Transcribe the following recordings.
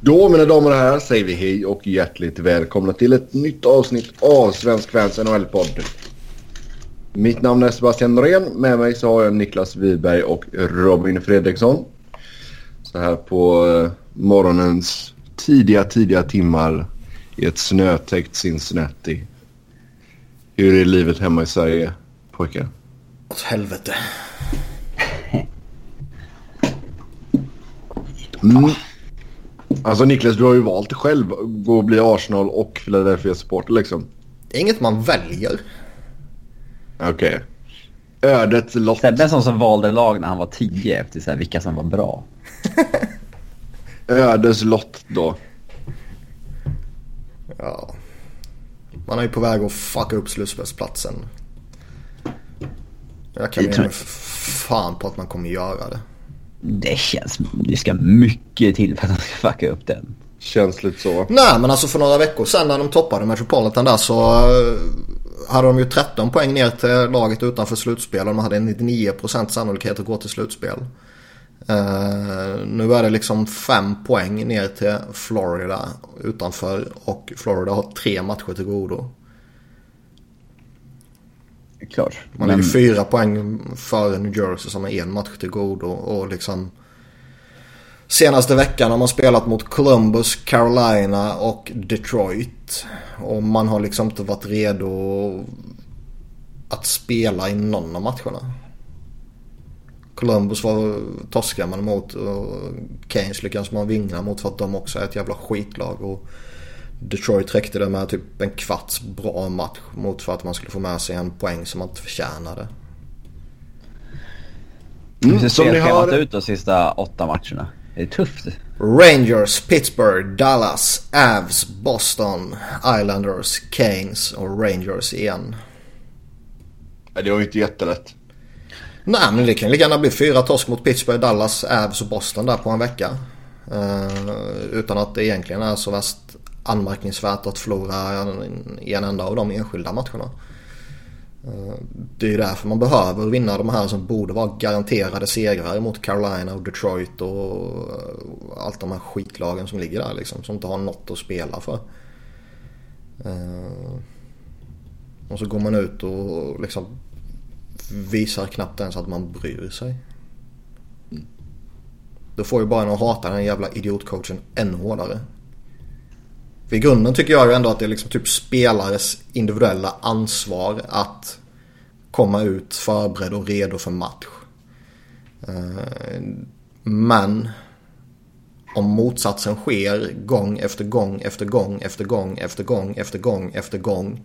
Då mina damer och herrar säger vi hej och hjärtligt välkomna till ett nytt avsnitt av Svensk Fans NHL-podd. Mitt namn är Sebastian Norén. Med mig så har jag Niklas Wiberg och Robin Fredriksson. Så här på eh, morgonens tidiga, tidiga timmar i ett snötäckt Cincinnati. Hur är livet hemma i Sverige, pojkar? Åt helvete. Mm. Alltså Niklas, du har ju valt själv gå och bli Arsenal och Philadelphia supporter liksom. Det är inget man väljer. Okej. Okay. Ödets lott. Sebbe är sån som valde lag när han var 10 efter så här, vilka som var bra. Ödets lott då. Ja. Man är ju på väg att fucka upp slutspelsplatsen. Jag kan mig fan på att man kommer göra det. Det känns... Det ska mycket till för att de ska fucka upp den. Känns lite så. Nej men alltså för några veckor sedan när de toppade Metropolitan där så eh, hade de ju 13 poäng ner till laget utanför slutspel och de hade 99% sannolikhet att gå till slutspel. Uh, nu är det liksom 5 poäng ner till Florida utanför och Florida har tre matcher till godo. Klart. Man men... är ju fyra poäng före New Jersey som har en match till godo och liksom Senaste veckan har man spelat mot Columbus, Carolina och Detroit. Och man har liksom inte varit redo att spela i någon av matcherna. Columbus var torskar man mot och Keynes lyckades man vinna mot för att de också är ett jävla skitlag. Och Detroit räckte det med typ en kvarts bra match mot för att man skulle få med sig en poäng som man inte förtjänade. Mm, Hur ser spelschemat har... ut de sista åtta matcherna? Det är tufft. Rangers, Pittsburgh, Dallas, Avs, Boston, Islanders, Keynes och Rangers igen. det var ju inte jättelätt. Nej men det kan lika gärna bli fyra torsk mot Pittsburgh, Dallas, Avs och Boston där på en vecka. Uh, utan att det egentligen är så värst anmärkningsvärt att förlora i en enda av de enskilda matcherna. Eh, det är ju därför man behöver vinna de här som borde vara garanterade segrar mot Carolina och Detroit och eh, allt de här skitlagen som ligger där liksom. Som inte har något att spela för. Eh, och så går man ut och liksom visar knappt ens att man bryr sig. Då får ju bara en att hata den jävla idiotcoachen ännu hårdare. För i grunden tycker jag ju ändå att det är liksom typ spelares individuella ansvar att komma ut förberedd och redo för match. Eh, men om motsatsen sker gång efter gång efter gång efter gång efter gång efter gång efter gång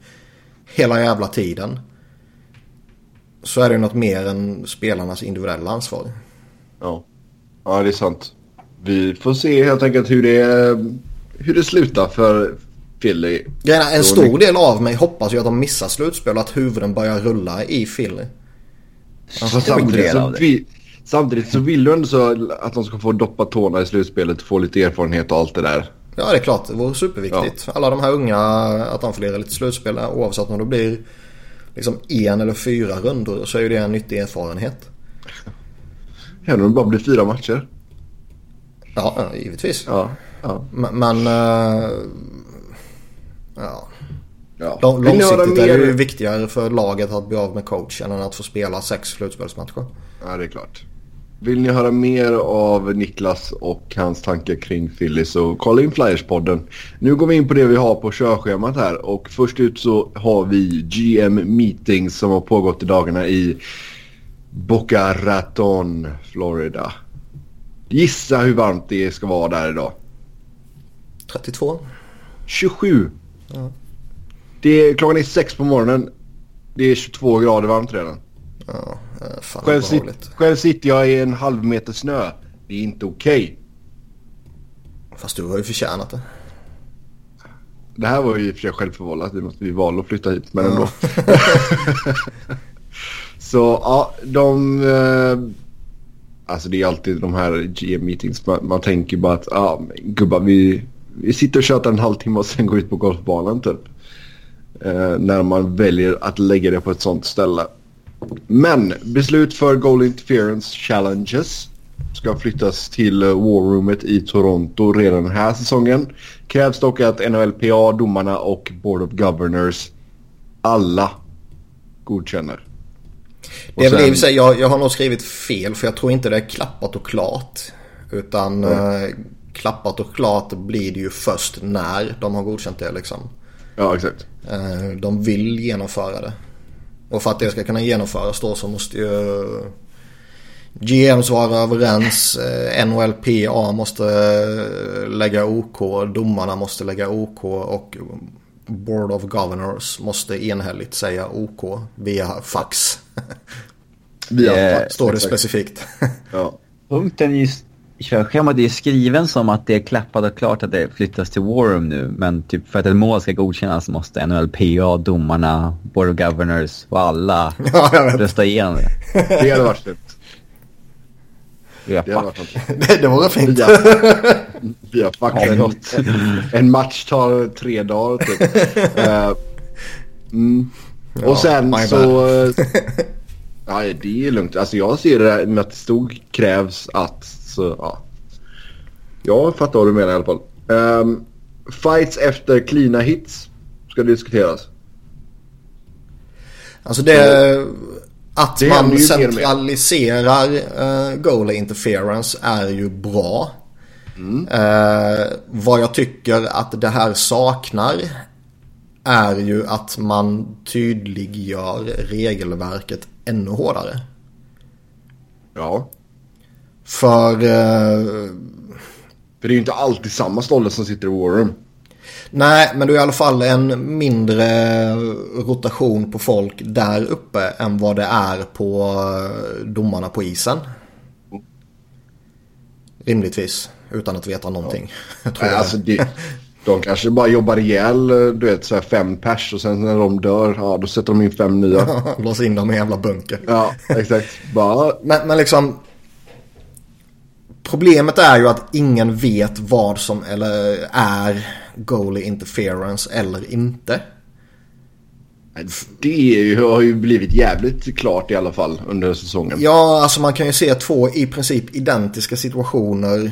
hela jävla tiden så är det något mer än spelarnas individuella ansvar. Ja, ja det är sant. Vi får se helt enkelt hur det, hur det slutar för Philly. Grejerna, en stor del av mig hoppas ju att de missar slutspel och att huvuden börjar rulla i Philly. Alltså, samtidigt, så vi, samtidigt så vill du ändå så att de ska få doppa tårna i slutspelet, få lite erfarenhet och allt det där. Ja det är klart, det vore superviktigt. Ja. Alla de här unga, att de får lira lite slutspel oavsett om det blir liksom en eller fyra rundor så är ju det en nyttig erfarenhet. Hellre om det bara blir fyra matcher. Ja, givetvis. Ja, ja. Men, uh, ja. ja. Långsiktigt är det ju viktigare för laget att bli av med coachen än att få spela sex slutspelsmatcher. Ja, det är klart. Vill ni höra mer av Niklas och hans tankar kring Philly så kolla in Flyers-podden. Nu går vi in på det vi har på körschemat här och först ut så har vi GM Meetings som har pågått i dagarna i Boca Raton, Florida. Gissa hur varmt det ska vara där idag. 32. 27. Ja. Det är, klockan är sex på morgonen. Det är 22 grader varmt redan. Ja, fan själv, sit, själv sitter jag i en halv meter snö. Det är inte okej. Okay. Fast du har ju förtjänat det. Det här var ju i och för sig självförvållat. Vi måste vi valde att flytta hit. Men ändå. Så ja, de... Eh, alltså det är alltid de här GM-meetings. Man, man, tänker bara att ja, gubbar vi, vi sitter och tjötar en halvtimme och sen går ut på golfbanan typ. Eh, när man väljer att lägga det på ett sånt ställe. Men beslut för goal interference challenges ska flyttas till eh, War Roomet i Toronto redan den här säsongen. Krävs dock att NHLPA, domarna och Board of Governors alla godkänner. Det är väl sig, jag, jag har nog skrivit fel för jag tror inte det är klappat och klart. Utan Mm. eh, klappat och klart blir det ju först när de har godkänt det liksom. Ja, exakt. Eh, de vill genomföra det. Och för att det ska kunna genomföras då så måste ju GMs vara överens. Eh, NHLPA måste eh, lägga OK. Domarna måste lägga OK. Och Board of Governors måste enhälligt säga OK via fax. Via fax, Står det exakt. specifikt. Ja. Punkten körschemat är skriven som att det är klappat och klart att det flyttas till War Room nu. Men typ för att ett mål ska godkännas måste NHLPA, domarna, Board of Governors och alla ja, rösta igenom det. Det hade varit. Ja, Det hade fuck. Det, det vore fint. Fax. Har vi En, något? en match tar tre dagar typ. Eh, mm. Ja, Och sen så... Nej, det är lugnt. Alltså jag ser det där med att det stod krävs att... Så, ja. Jag fattar vad du menar i alla fall. Ehm, fights efter cleana hits ska diskuteras. Alltså det... Att Det man centraliserar uh, goalie interference är ju bra. Mm. Eh, vad jag tycker att det här saknar är ju att man tydliggör regelverket ännu hårdare. Ja. För eh, För det är ju inte alltid samma stolle som sitter i War Room. nej, men det är i alla fall en mindre rotation på folk där uppe än vad det är på eh, domarna på isen. Rimligtvis, utan att veta någonting. Tror Nej, alltså det, de kanske bara jobbar ihjäl du vet, så här fem pers och sen när de dör, ja då sätter de in fem nya. Lås in dem i en jävla bunker. ja, exakt. Bara, Men, men liksom... Problemet är ju att ingen vet vad som eller är goalie interference eller inte. det har ju blivit jävligt klart i alla fall under säsongen. Ja, alltså man kan ju se två i princip identiska situationer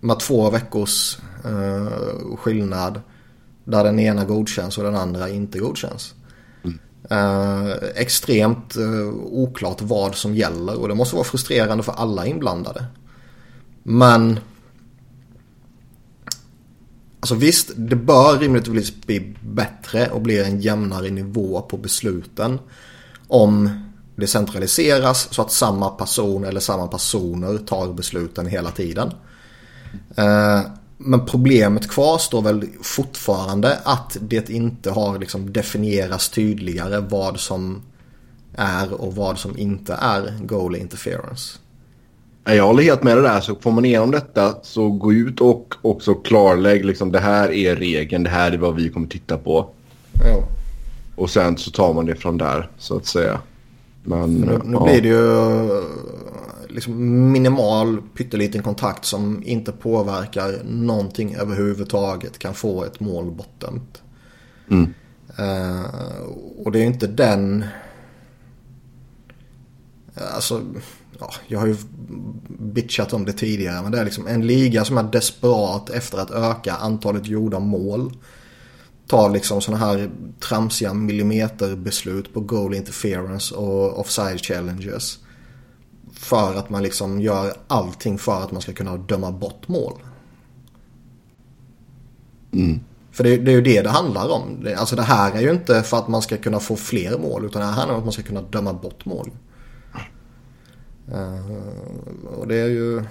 med två veckors eh, skillnad. Där den ena godkänns och den andra inte godkänns. Eh, extremt eh, oklart vad som gäller och det måste vara frustrerande för alla inblandade. Men Alltså visst, det bör rimligtvis bli bättre och bli en jämnare nivå på besluten. Om det centraliseras så att samma person eller samma personer tar besluten hela tiden. Eh, men problemet kvarstår väl fortfarande att det inte har liksom definierats tydligare vad som är och vad som inte är goal interference. Jag håller helt med dig där. Så får man igenom detta så gå ut och också klarlägg liksom det här är regeln, det här är vad vi kommer titta på. Ja. Och sen så tar man det från där så att säga. Men Nu, nu ja. blir det ju eh, liksom minimal pytteliten kontakt som inte påverkar någonting överhuvudtaget kan få ett mål bortdömt. Mm. Eh, och det är ju inte den... Alltså, ja, jag har ju bitchat om det tidigare men det är liksom en liga som är desperat efter att öka antalet gjorda mål. Tar liksom sådana här tramsiga millimeterbeslut på goal interference och offside challenges. För att man liksom gör allting för att man ska kunna döma bort mål. Mm. För det, det är ju det det handlar om. Alltså det här är ju inte för att man ska kunna få fler mål utan det här handlar om att man ska kunna döma bort mål. Eh, och det är ju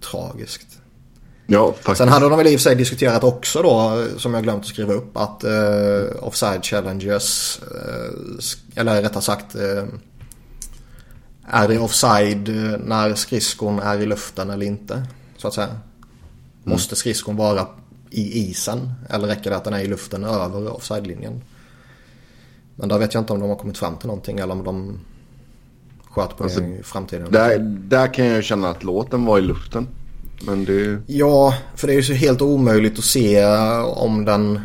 tragiskt. Ja, faktiskt. Sen hade de väl i och för sig diskuterat också då, som jag glömt att skriva upp, att eh, offside challenges, eh, eller rättare sagt, eh, är det offside när skridskon är i luften eller inte? Så att säga. Måste skridskon vara i isen eller räcker det att den är i luften över offside-linjen? Men där vet jag inte om de har kommit fram till någonting eller om de sköt på Alltså, det i framtiden. Där, där kan jag ju känna att låten var i luften. Men det... Ja, för det är ju så helt omöjligt att se om den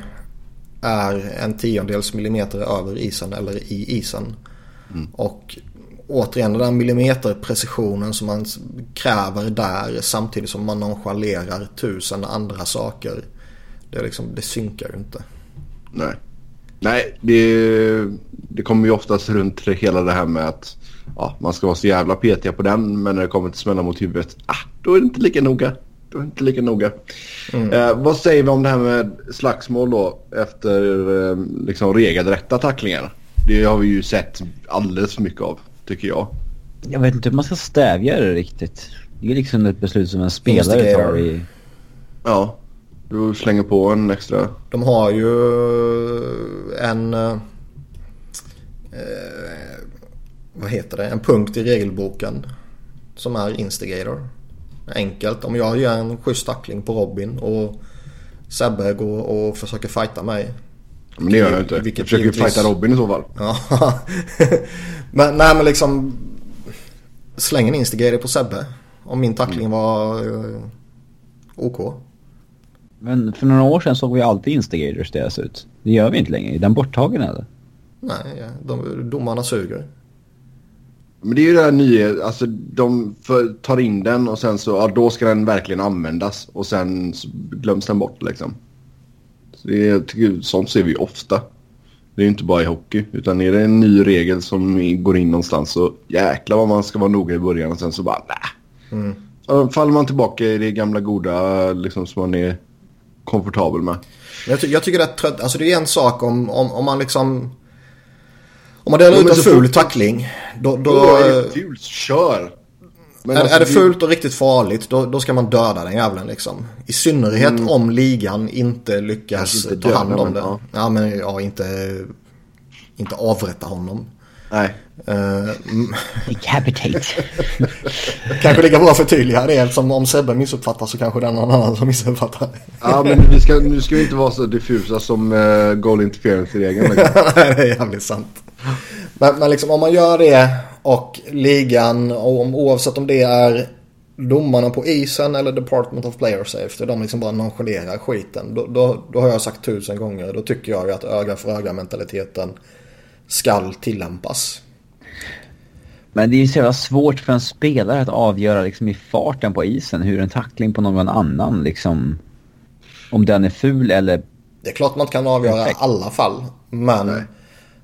är en tiondels millimeter över isen eller i isen. Och återigen den där millimeterprecisionen som man kräver där samtidigt som man nonchalerar tusen andra saker. Det, liksom, det synkar ju inte. Nej. Nej, det, det kommer ju oftast runt hela det här med att ja, man ska vara så jävla petiga på den men när det kommer till smälla mot huvudet, ah, då är det inte lika noga. Då är det inte lika noga. Mm. Eh, vad säger vi om det här med slagsmål då efter eh, liksom regelrätta tacklingar? Det har vi ju sett alldeles för mycket av, tycker jag. Jag vet inte hur man ska stävja det riktigt. Det är liksom ett beslut som en spelare tar i... Ja, du slänger på en extra... De har ju en... Eh, vad heter det? En punkt i regelboken som är instigator. Enkelt. Om jag gör en schysst tackling på Robin och Sebbe går och försöker fighta mig men det gör jag inte. Vilket jag försöker givetvis... fighta Robin i så fall. Ja. men nej men liksom. Släng en instigator på Sebbe. Om min tackling var uh, OK. Men för några år sedan såg vi alltid instigators deras ut. Det gör vi inte längre. Är den borttagen eller? Nej, ja, de, domarna suger. Men det är ju det här nya, alltså de för, tar in den och sen så, ja då ska den verkligen användas och sen glöms den bort liksom. Det är, tycker, sånt ser vi ofta. Det är inte bara i hockey. Utan är det en ny regel som går in någonstans så jäklar vad man ska vara noga i början och sen så bara nej. Mm. faller man tillbaka i det gamla goda liksom som man är komfortabel med. Jag, ty jag tycker det trött. Alltså det är en sak om, om, om man liksom... Om man delar ut en ful tackling. Då, då, då är det fult, kör. Men är, alltså, är det fult och riktigt farligt då, då ska man döda den jävlen liksom. I synnerhet mm. om ligan inte lyckas inte ta hand om det. Ja. ja. men ja, inte, inte avrätta honom. Nej. Uh, Decapitate. kanske lika bra förtydliga det eftersom om Sebbe missuppfattar så kanske det är någon annan som missuppfattar. ja men vi ska, nu ska vi inte vara så diffusa som uh, goal interference-regeln. Nej det är jävligt sant. Men, men liksom om man gör det och ligan, och om, oavsett om det är domarna på isen eller Department of Player Safety, de liksom bara nonchalerar skiten. Då, då, då har jag sagt tusen gånger, då tycker jag att öga för öga mentaliteten skall tillämpas. Men det är ju så jävla svårt för en spelare att avgöra liksom i farten på isen hur en tackling på någon annan liksom... Om den är ful eller... Det är klart man kan avgöra i alla fall. Men Nej.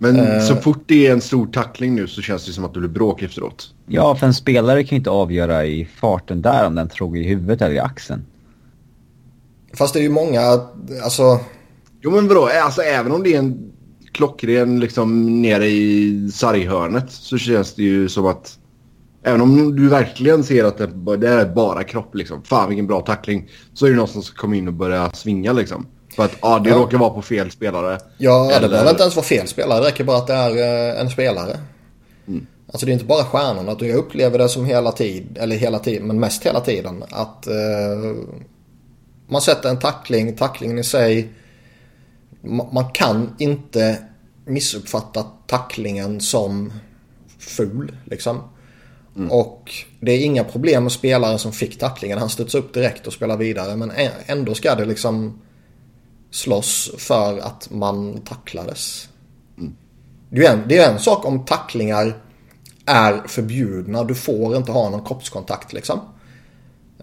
Men uh, så fort det är en stor tackling nu så känns det som att det blir bråk efteråt. Ja, för en spelare kan ju inte avgöra i farten där om den tror i huvudet eller i axeln. Fast det är ju många, alltså... Jo men vadå, alltså även om det är en klockren liksom nere i sarghörnet så känns det ju som att Även om du verkligen ser att det, det är bara kropp liksom. Fan vilken bra tackling. Så är det någon som ska komma in och börja svinga liksom. För att ja, det ja. råkar vara på fel spelare. Ja, eller... det behöver inte ens vara fel spelare. Det räcker bara att det är eh, en spelare. Mm. Alltså det är inte bara stjärnorna. Jag upplever det som hela tiden, eller hela tiden, men mest hela tiden. Att eh, man sätter en tackling, tacklingen i sig. Man kan inte missuppfatta tacklingen som ful liksom. Mm. Och det är inga problem med spelaren som fick tacklingen. Han studsar upp direkt och spelar vidare. Men ändå ska det liksom slåss för att man tacklades. Mm. Det, är en, det är en sak om tacklingar är förbjudna. Du får inte ha någon kroppskontakt liksom.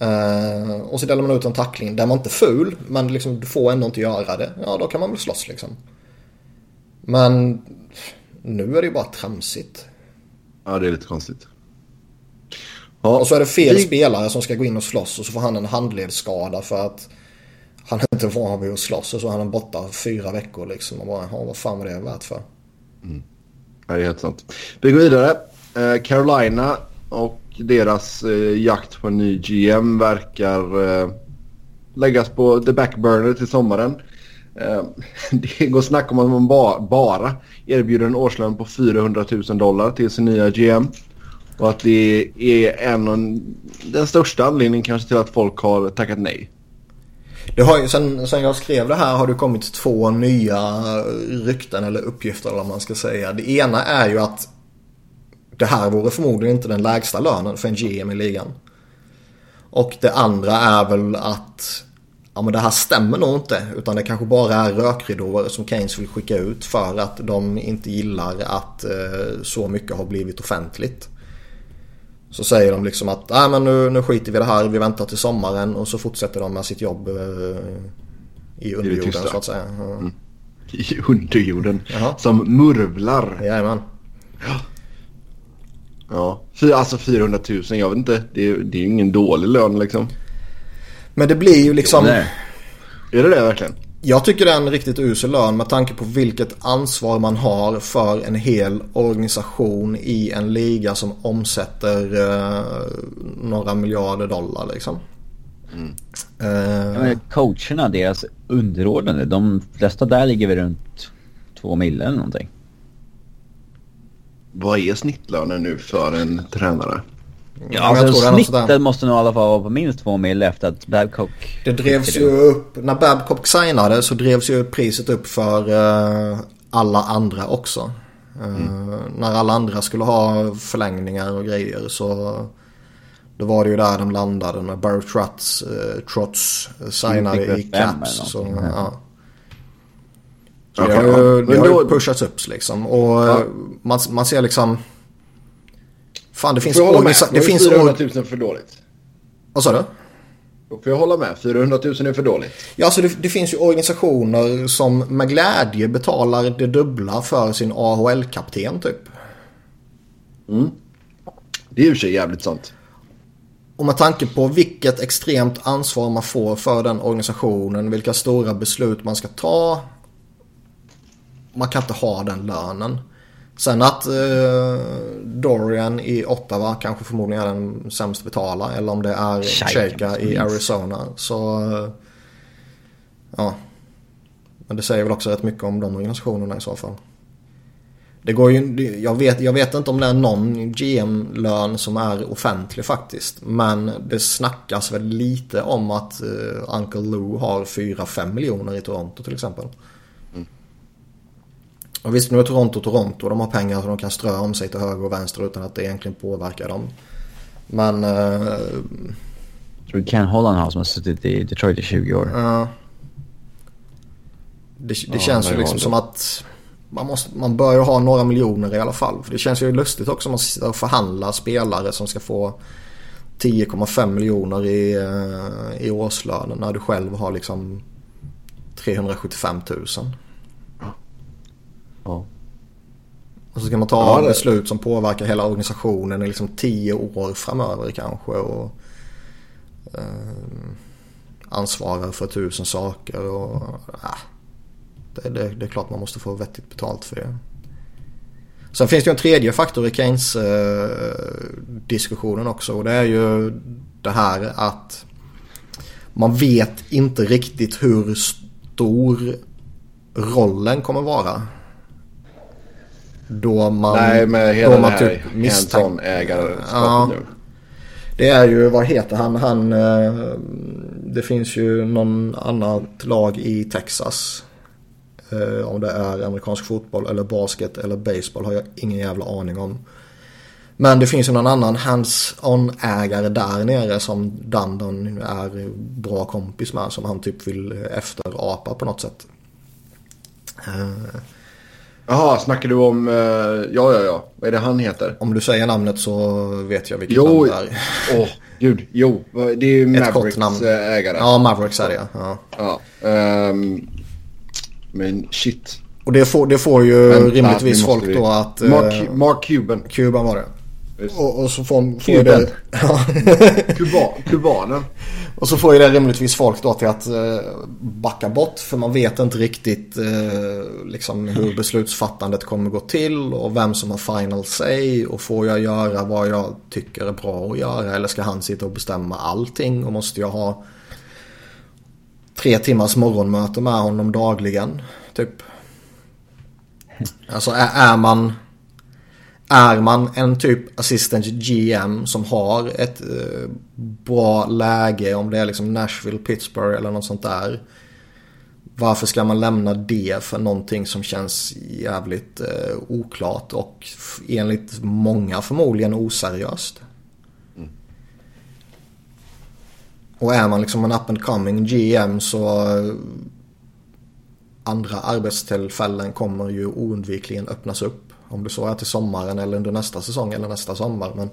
Uh, och så delar man ut en tackling där man inte är ful men liksom, du får ändå inte göra det. Ja, då kan man väl slåss liksom. Men nu är det ju bara tramsigt. Ja, det är lite konstigt. Ja, och så är det fel spelare som ska gå in och slåss och så får han en handledsskada för att han är inte van vid att slåss och så är borta fyra veckor liksom. Och bara, vad fan var det värt för? Mm. Ja, det är helt sant. Vi går vidare. Eh, Carolina och deras eh, jakt på en ny GM verkar eh, läggas på the backburner till sommaren. Eh, det går snack om att man ba bara erbjuder en årslön på 400 000 dollar till sin nya GM. Och att det är en den största anledningen kanske till att folk har tackat nej. Det har ju, sen, sen jag skrev det här har det kommit två nya rykten eller uppgifter eller vad man ska säga. Det ena är ju att det här vore förmodligen inte den lägsta lönen för en GM i ligan. Och det andra är väl att ja men det här stämmer nog inte. Utan det kanske bara är rökridåer som Keynes vill skicka ut för att de inte gillar att eh, så mycket har blivit offentligt. Så säger de liksom att Nej, men nu, nu skiter vi i det här, vi väntar till sommaren och så fortsätter de med sitt jobb eh, i underjorden så att säga. Ja. Mm. I underjorden. Jaha. Som murvlar. Jajamän. Ja. Fy- Alltså 400 000, jag vet inte. Det är, det är ju ingen dålig lön liksom. Men det blir ju liksom... Där. Är det det verkligen? Jag tycker det är en riktigt usel lön med tanke på vilket ansvar man har för en hel organisation i en liga som omsätter eh, några miljarder dollar liksom. Eh, Ja, men coacherna, deras underordnade, de flesta där ligger väl runt två mil eller någonting. Vad är snittlönen nu för en tränare? Ja, jag alltså snittet måste nog i alla fall vara på minst två mil efter att Babcock... Det drevs ju upp, när Babcock signade så drevs ju priset upp för eh, alla andra också. Eh, När alla andra skulle ha förlängningar och grejer så då var det ju där de landade när Barry Trotz, eh, Trotz signade i Caps. Så, ja. Så Okej, det har ja. ju, det har ju pushats upp liksom. Och Ja. man, man ser liksom... Fan det finns... Organisa- det finns 400 or- 000 för dåligt. Vad sa du? Då får jag hålla med. 400 000 är för dåligt. Ja, alltså det, det finns ju organisationer som med glädje betalar det dubbla för sin AHL-kapten typ. Det är ju sig jävligt sant. Och med tanke på vilket extremt ansvar man får för den organisationen, vilka stora beslut man ska ta. Man kan inte ha den lönen. Sen att eh, Dorian i Ottawa kanske förmodligen är den sämst betala eller om det är Shaika i. Arizona. Så eh, ja. Men det säger väl också rätt mycket om de organisationerna i så fall. Det går ju, jag, vet, jag vet inte om det är någon GM-lön som är offentlig faktiskt. Men det snackas väl lite om att eh, Uncle Lou har 4-5 miljoner i Toronto till exempel. Och visst nu är Toronto Toronto. De har pengar så de kan strö om sig till höger och vänster utan att det egentligen påverkar dem. Men Jag tror Ken Holland har som har suttit i Detroit i 20 år. Ja. Det, det Ja, känns ju liksom som att man, måste, man bör ju ha några miljoner i alla fall. För det känns ju lustigt också om man sitter och förhandlar spelare som ska få 10,5 miljoner i, eh, i årslön när du själv har liksom 375 000. Ja. Och så ska man ta Ja, det- beslut som påverkar hela organisationen i liksom 10 år framöver kanske. Och, eh, ansvarar för tusen saker. Och, ah, det, det, det är klart man måste få vettigt betalt för det. Sen finns det ju en tredje faktor i Keynes eh, diskussionen också. Och det är ju det här att man vet inte riktigt hur stor rollen kommer vara. Då man, Nej, med då hela det man här typ misstänk- Ja. nu. Det är ju, vad heter han? han eh, det finns ju någon annat lag i Texas. Eh, om det är amerikansk fotboll eller basket eller baseball har jag ingen jävla aning om. Men det finns ju någon annan hands-on ägare där nere som Dundon är bra kompis med. Som han typ vill efterapa på något sätt. Jaha, snackar du om... eh, ja, ja, ja. Vad är det han heter? om du säger namnet så vet jag vilket Jo, namn det är. åh, gud. Jo, det är ju Mavericks namn. eh, ägare. Ja, Mavericks är det ja. Ja, ehm, men shit. Och det får, det får ju Vänta, rimligtvis folk vi- då att... eh, Mark, Mark Cuban. Kuban var det. Och, och så får, får Kuban. det... Ja. Kuba, kubanen. Och så får ju det rimligtvis folk då till att eh, backa bort. För man vet inte riktigt eh, liksom hur beslutsfattandet kommer gå till. Och vem som har final say. Och får jag göra vad jag tycker är bra att göra. Eller ska han sitta och bestämma allting. Och måste jag ha tre timmars morgonmöte med honom dagligen. Typ. Alltså är, är man... Är man en typ assistant GM som har ett eh, bra läge om det är liksom Nashville, Pittsburgh eller något sånt där. Varför ska man lämna det för någonting som känns jävligt eh, oklart och enligt många förmodligen oseriöst? Och är man liksom en up and coming GM så eh, andra arbetstillfällen kommer ju oundvikligen öppnas upp. Om det så är till sommaren eller under nästa säsong eller nästa sommar. Men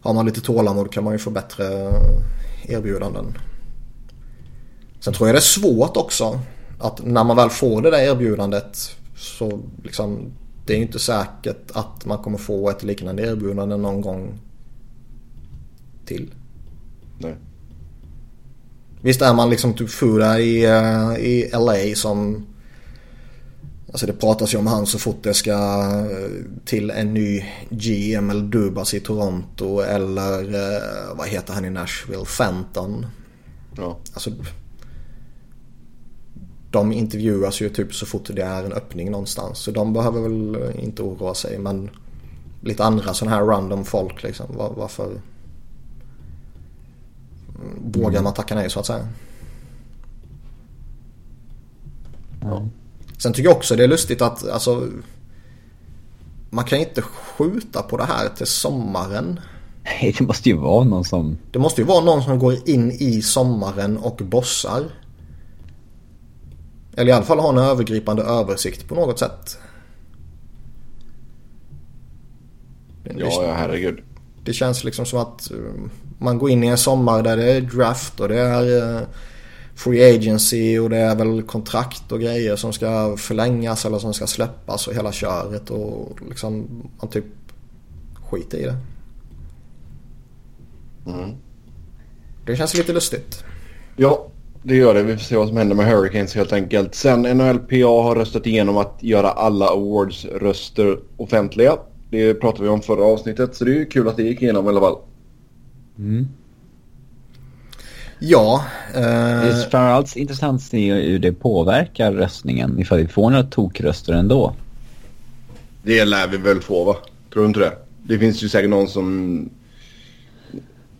har man lite tålamod kan man ju få bättre erbjudanden. Sen tror jag det är svårt också att när man väl får det där erbjudandet så liksom det är ju inte säkert att man kommer få ett liknande erbjudande någon gång till. Nej. Visst är man liksom typ Fuda i, uh, i LA som... Alltså det pratas ju om han så fort det ska eh, till en ny GM eller Dubas i Toronto eller uh, vad heter han i Nashville? Fenton. Ja. Alltså de intervjuas ju typ så fort det är en öppning någonstans. Så de behöver väl inte oroa sig. Men lite andra sådana här random folk liksom. Var, varför vågar man tacka nej så att säga? Ja. Sen tycker jag också det är lustigt att alltså, man kan inte skjuta på det här till sommaren. Nej, det måste ju vara någon som... Det måste ju vara någon som går in i sommaren och bossar. Eller i alla fall ha en övergripande översikt på något sätt. Det, Ja, ja herregud. det känns liksom som att eh, man går in i en sommar där det är draft och det är eh, free agency och det är väl kontrakt och grejer som ska förlängas eller som ska släppas och hela köret och liksom man typ skiter i det. Mm. Det känns lite lustigt. Ja, det gör det. Vi får se vad som händer med Hurricanes helt enkelt. Sen NHLPA har röstat igenom att göra alla awards-röster offentliga. Det pratade vi om förra avsnittet så det är ju kul att det gick igenom i alla fall. Mm. Ja. Det är Eh, framförallt intressant att se hur det påverkar röstningen. Ifall vi får några tokröster ändå. Det lär vi väl få va? Tror du inte det? Det finns ju säkert någon som...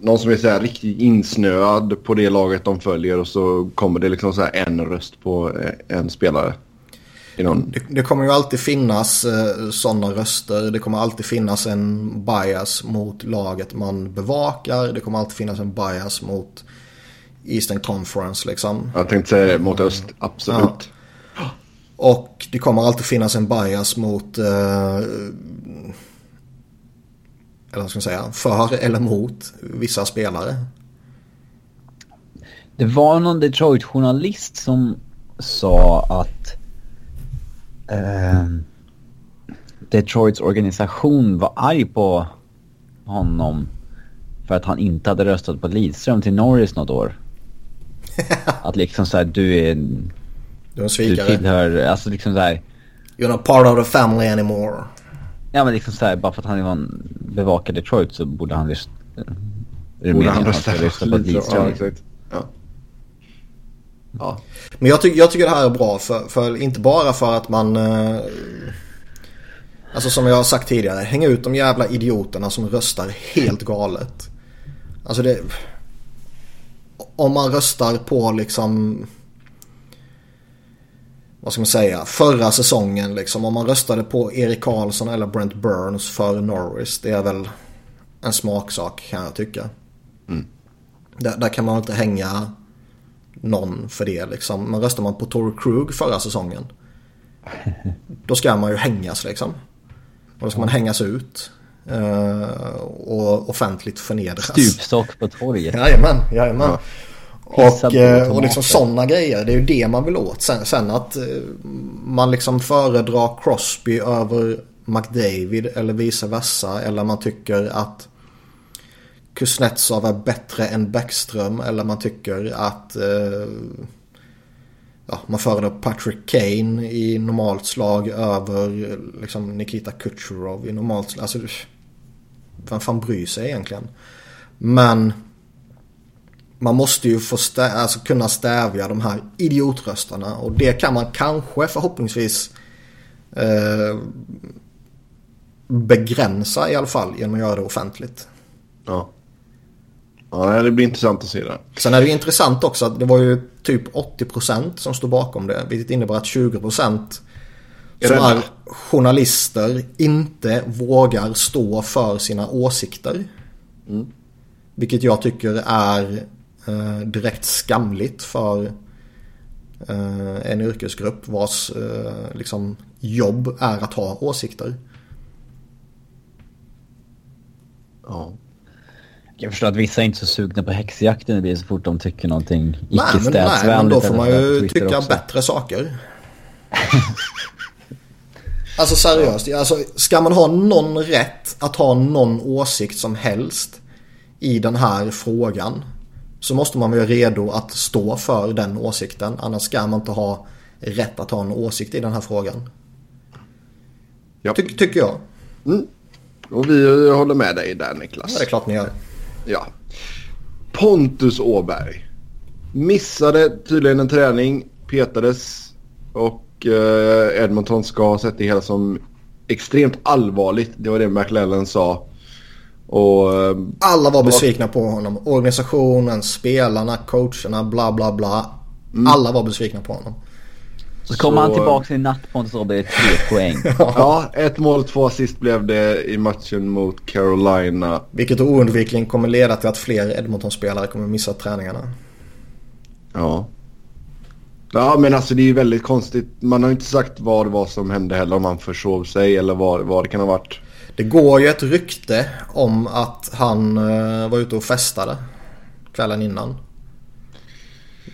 Någon som är så här riktigt insnöad på det laget de följer och så kommer det liksom så här en röst på eh, en spelare. Någon... det, det kommer ju alltid finnas eh, sådana röster. Det kommer alltid finnas en bias mot laget man bevakar. Det kommer alltid finnas en bias mot Eastern Conference liksom. Jag tänkte säga mot öst, absolut. Och det kommer alltid finnas en bias mot eh, eller vad ska man säga, för eller mot vissa spelare. Det var någon Detroit-journalist som sa att eh, Detroits organisation var arg på honom för att han inte hade röstat på Lidström till Norris något år. att liksom såhär, du är, Du är en du svikare. tillhör, alltså liksom såhär, You're not part of the family anymore. ja men liksom såhär, bara för att han var en bevakar Detroit så borde han rösta, Borde han han rösta på Lidström. exakt. Ja. Ja. Men jag, ty- jag tycker det här är bra för, för inte bara för att man eh, Alltså som jag har sagt tidigare, hänga ut de jävla idioterna som röstar helt galet. Alltså det Om man röstar på liksom Vad ska man säga, förra säsongen liksom. Om man röstade på Erik Karlsson eller Brent Burns för Norris. Det är väl en smaksak kan jag tycka. Där, där kan man inte hänga någon för det liksom. Men röstar man på Tory Krug förra säsongen. Då ska man ju hängas liksom. Och då ska man hängas ut. Eh, och offentligt förnedras. Stupstock på torget. Jajamän, jajamän. Pissa Och, eh, och liksom sådana grejer, det är ju det man vill åt. Sen, sen att eh, man liksom föredrar Crosby över McDavid eller vice versa. Eller man tycker att Kuznetsov är bättre än Bäckström. Eller man tycker att eh, ja, man föredrar Patrick Kane i normalt slag över liksom Nikita Kucherov i normalt slag. Alltså, vem fan bryr sig egentligen? Men man måste ju få stä- alltså kunna stävja de här idiotröstarna och det kan man kanske förhoppningsvis eh, begränsa i alla fall genom att göra det offentligt. Ja. Ja, det blir intressant att se det. Sen är det ju intressant också att det var ju typ 80% som stod bakom det. Vilket innebär att 20% som är journalister inte vågar stå för sina åsikter. Vilket jag tycker är eh, direkt skamligt för eh, en yrkesgrupp vars eh, liksom, jobb är att ha åsikter. Ja. Jag förstår att vissa är inte så sugna på häxjakten det blir så fort de tycker någonting men, nej, men icke-städsvänligt. då får man ju tycka också. bättre saker. alltså seriöst, alltså, ska man ha någon rätt att ha någon åsikt som helst i den här frågan så måste man vara redo att stå för den åsikten. Annars ska man inte ha rätt att ha en åsikt i den här frågan. Ja. Ty tycker jag. Och vi håller med dig där Niklas. Ja, det är klart ni gör. Ja. Pontus Åberg. Missade tydligen en träning, petades och Edmonton ska ha sett det hela som extremt allvarligt. Det var det McLellan sa. Och eh, Alla var besvikna på honom. Organisationen, spelarna, coacherna, bla bla bla. Alla var besvikna på honom. Så kommer han tillbaka i natt på en så blir tre poäng. ja, ett mål, två assist blev det i matchen mot Carolina. Vilket oundvikligen kommer leda till att fler Edmonton-spelare kommer missa träningarna. Ja. Ja men alltså det är ju väldigt konstigt. Man har ju inte sagt vad det var som hände heller. Om han försov sig eller vad, vad det kan ha varit. Det går ju ett rykte om att han eh, var ute och festade kvällen innan.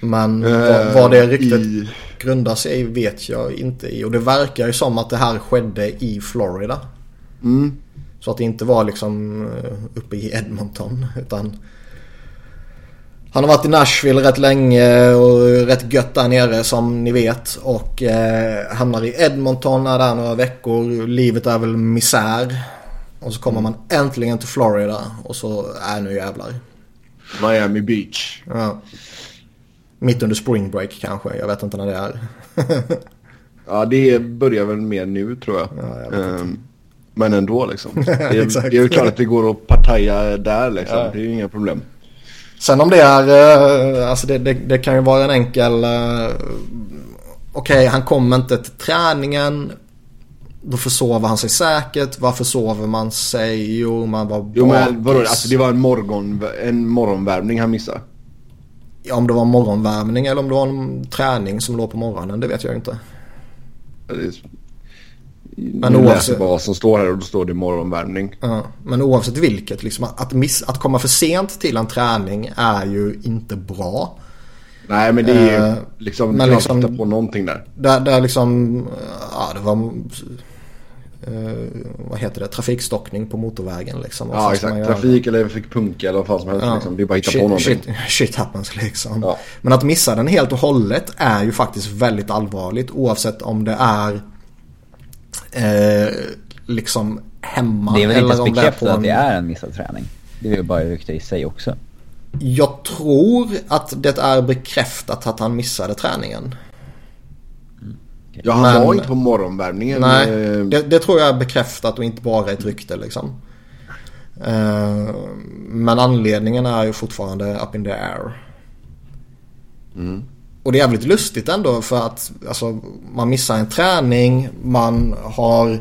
Men vad, vad det ryktet Eh, I, grundar sig i vet jag inte i. Och det verkar ju som att det här skedde i Florida. mm, Så att det inte var liksom eh, uppe i Edmonton. Utan han har varit i Nashville rätt länge och rätt gött där nere som ni vet. Och eh, hamnar i Edmonton, är där några veckor. Livet är väl misär. Och så kommer man äntligen till Florida och så är nu jävlar. Miami Beach. Ja. Mitt under spring break kanske, jag vet inte när det är. Ja det börjar väl mer nu tror jag. Ja, jag vet inte. Ehm, men ändå liksom. Det är, det är ju klart att det går att partaja där liksom. Ja. Det är ju inga problem. Sen om det är, eh, alltså det, det, det kan ju vara en enkel, eh, okej han kommer inte till träningen. Då försover han sig säkert. Varför sover man sig? Jo, man var Jo men vadå, bakis. alltså det var en, morgon, en morgonvärmning han missade. Ja, om det var morgonvärmning eller om det var en träning som låg på morgonen, det vet jag inte. Men oavsett- läser vad som står här och då står det morgonvärmning. Ja, men oavsett vilket, liksom, att, miss, att komma för sent till en träning är ju inte bra. Nej men det är ju Eh, liksom, men liksom- på någonting där. Där, där liksom, ja det var, eh, vad heter det, trafikstockning på motorvägen liksom. Vad Ja exakt, trafik eller fick punka eller vad fan som helst Ja. liksom. Det är bara att hitta shit, på någonting. Shit, shit happens liksom. Ja. Men att missa den helt och hållet är ju faktiskt väldigt allvarligt oavsett om det är eh, liksom hemma Det är väl inte eller det är bekräftat att det är en missad träning. Det är ju bara rykte i sig också. Jag tror att det är bekräftat att han missade träningen. Ja han Men- var inte på morgonvärmningen. Nej, eh, det, det tror jag är bekräftat och inte bara ett rykte liksom. Eh, men anledningen är ju fortfarande up in the air. Och det är jävligt lustigt ändå för att alltså, man missar en träning, man har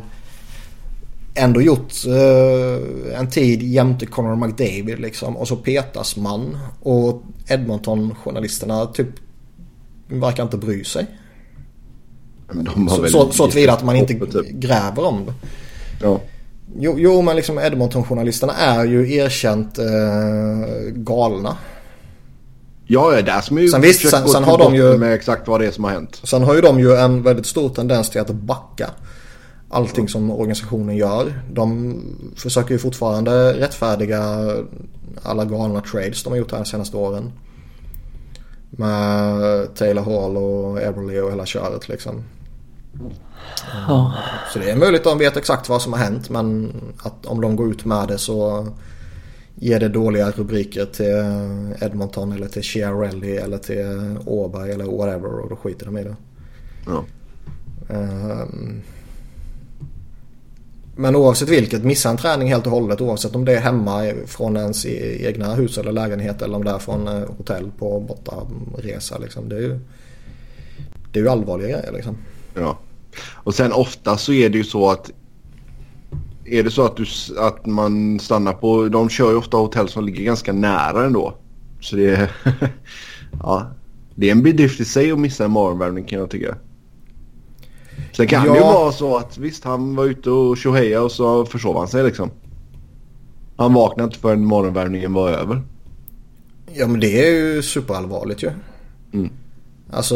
ändå gjort eh, en tid jämte Conor McDavid liksom och så petas man och Edmonton-journalisterna typ verkar inte bry sig. Så, så, så tillvida att man inte typ. gräver om det. Ja. Jo, jo men liksom Edmonton-journalisterna är ju erkänt eh, galna. Ja, ja, där som är ju Sen visst, sen- sen har de ju- med exakt vad det är som har hänt. Sen har ju de ju en väldigt stor tendens till att backa allting som organisationen gör. De försöker ju fortfarande rättfärdiga alla galna trades de har gjort här de senaste åren. Med Taylor Hall och Everly och hela köret liksom. Så det är möjligt att de vet exakt vad som har hänt men att om de går ut med det så ger det dåliga rubriker till Edmonton eller till Chiarelli eller till Åberg eller whatever och då skiter de i det. Ja. Ehm, Men oavsett vilket, missa en träning helt och hållet oavsett om det är hemma från ens e- egna hus eller lägenhet eller om det är från eh, hotell på bortaresa liksom. Det är ju, det är ju allvarliga grejer liksom. Ja. Och sen ofta så är det ju så att är det så att, du, att man stannar på, de kör ju ofta hotell som ligger ganska nära ändå. Så det är... ja, det är en bedrift i sig att missa en morgonvärmning kan jag tycka. Sen kan Ja. det ju vara så att visst han var ute och tjoheja och så försov han sig liksom. Han vaknade inte förrän morgonvärmningen var över. Ja men det är ju superallvarligt ju. Mm. Alltså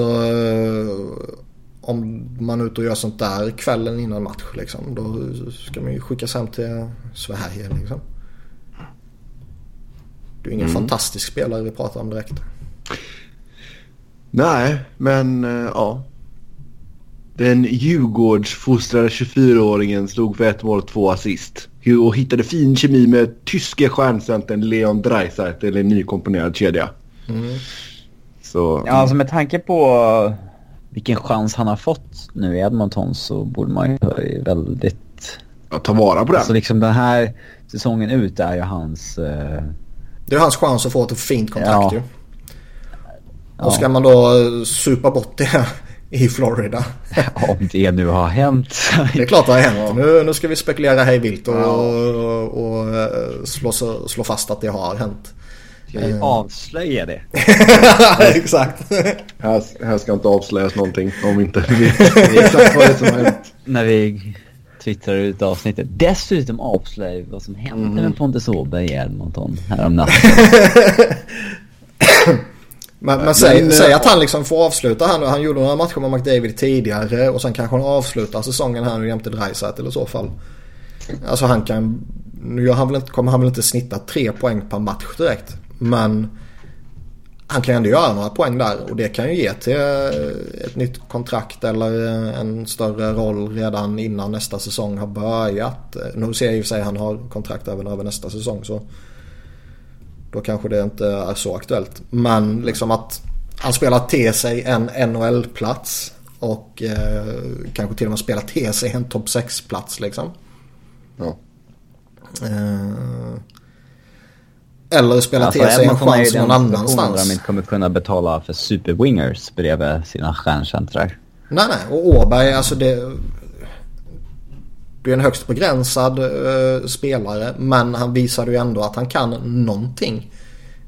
om man är ute och gör sånt där kvällen innan match liksom. Då ska man ju skickas hem till Sverige liksom. Det är ingen Mm. fantastisk spelare vi pratar om direkt. Nej, men eh, ja. Den Djurgårdsfostrade 24-åringen slog för ett mål och två assist. Och hittade fin kemi med tyske stjärncentern Leon Dreisaitl i en nykomponerad kedja. Mm. Så Ja, alltså med tanke på vilken chans han har fått nu i Edmonton så borde man ju vara väldigt... ja, ta vara på den. Alltså liksom den här säsongen ut är ju hans... eh, Det är hans chans att få ett fint kontrakt Ja. ju. Ja. Och ska man då eh, supa bort det i Florida. om det nu har hänt. Det är klart det har hänt. Nu, nu ska vi spekulera hej vilt och, Ja. och, och eh, slå, slå fast att det har hänt. Ska vi avslöja det? Exakt. Här, här ska inte avslöjas någonting om vi inte vet exakt vad det är som har hänt. När vi twittrar ut avsnittet. Dessutom avslöjar vi vad som hände med Pontus Åberg i Edmonton häromnatten. Men, men säg, Men, säg eh, att han liksom får avsluta här nu. Han gjorde några matcher med McDavid tidigare och sen kanske han avslutar säsongen här nu jämte Dreisaitl i så fall. Alltså han kan... Nu han väl inte, kommer han väl inte snitta tre poäng per match direkt. Men han kan ändå göra några poäng där och det kan ju ge till eh, ett nytt kontrakt eller eh, en större roll redan innan nästa säsong har börjat. Eh, Nu ser jag i och för sig att han har kontrakt även över nästa säsong så då kanske det inte är så aktuellt. Men liksom att han spelar till sig en NHL-plats och eh, kanske till och med spelar till sig en topp 6-plats liksom. Ja. Eh, eller spela Alltså, till sig en chans någon situationen där annanstans. de inte kommer kunna betala för superwingers bredvid sina stjärncentrar. Nej, nej. Och Åberg, alltså det... Det är en högst begränsad eh, spelare. Men han visade ju ändå att han kan någonting.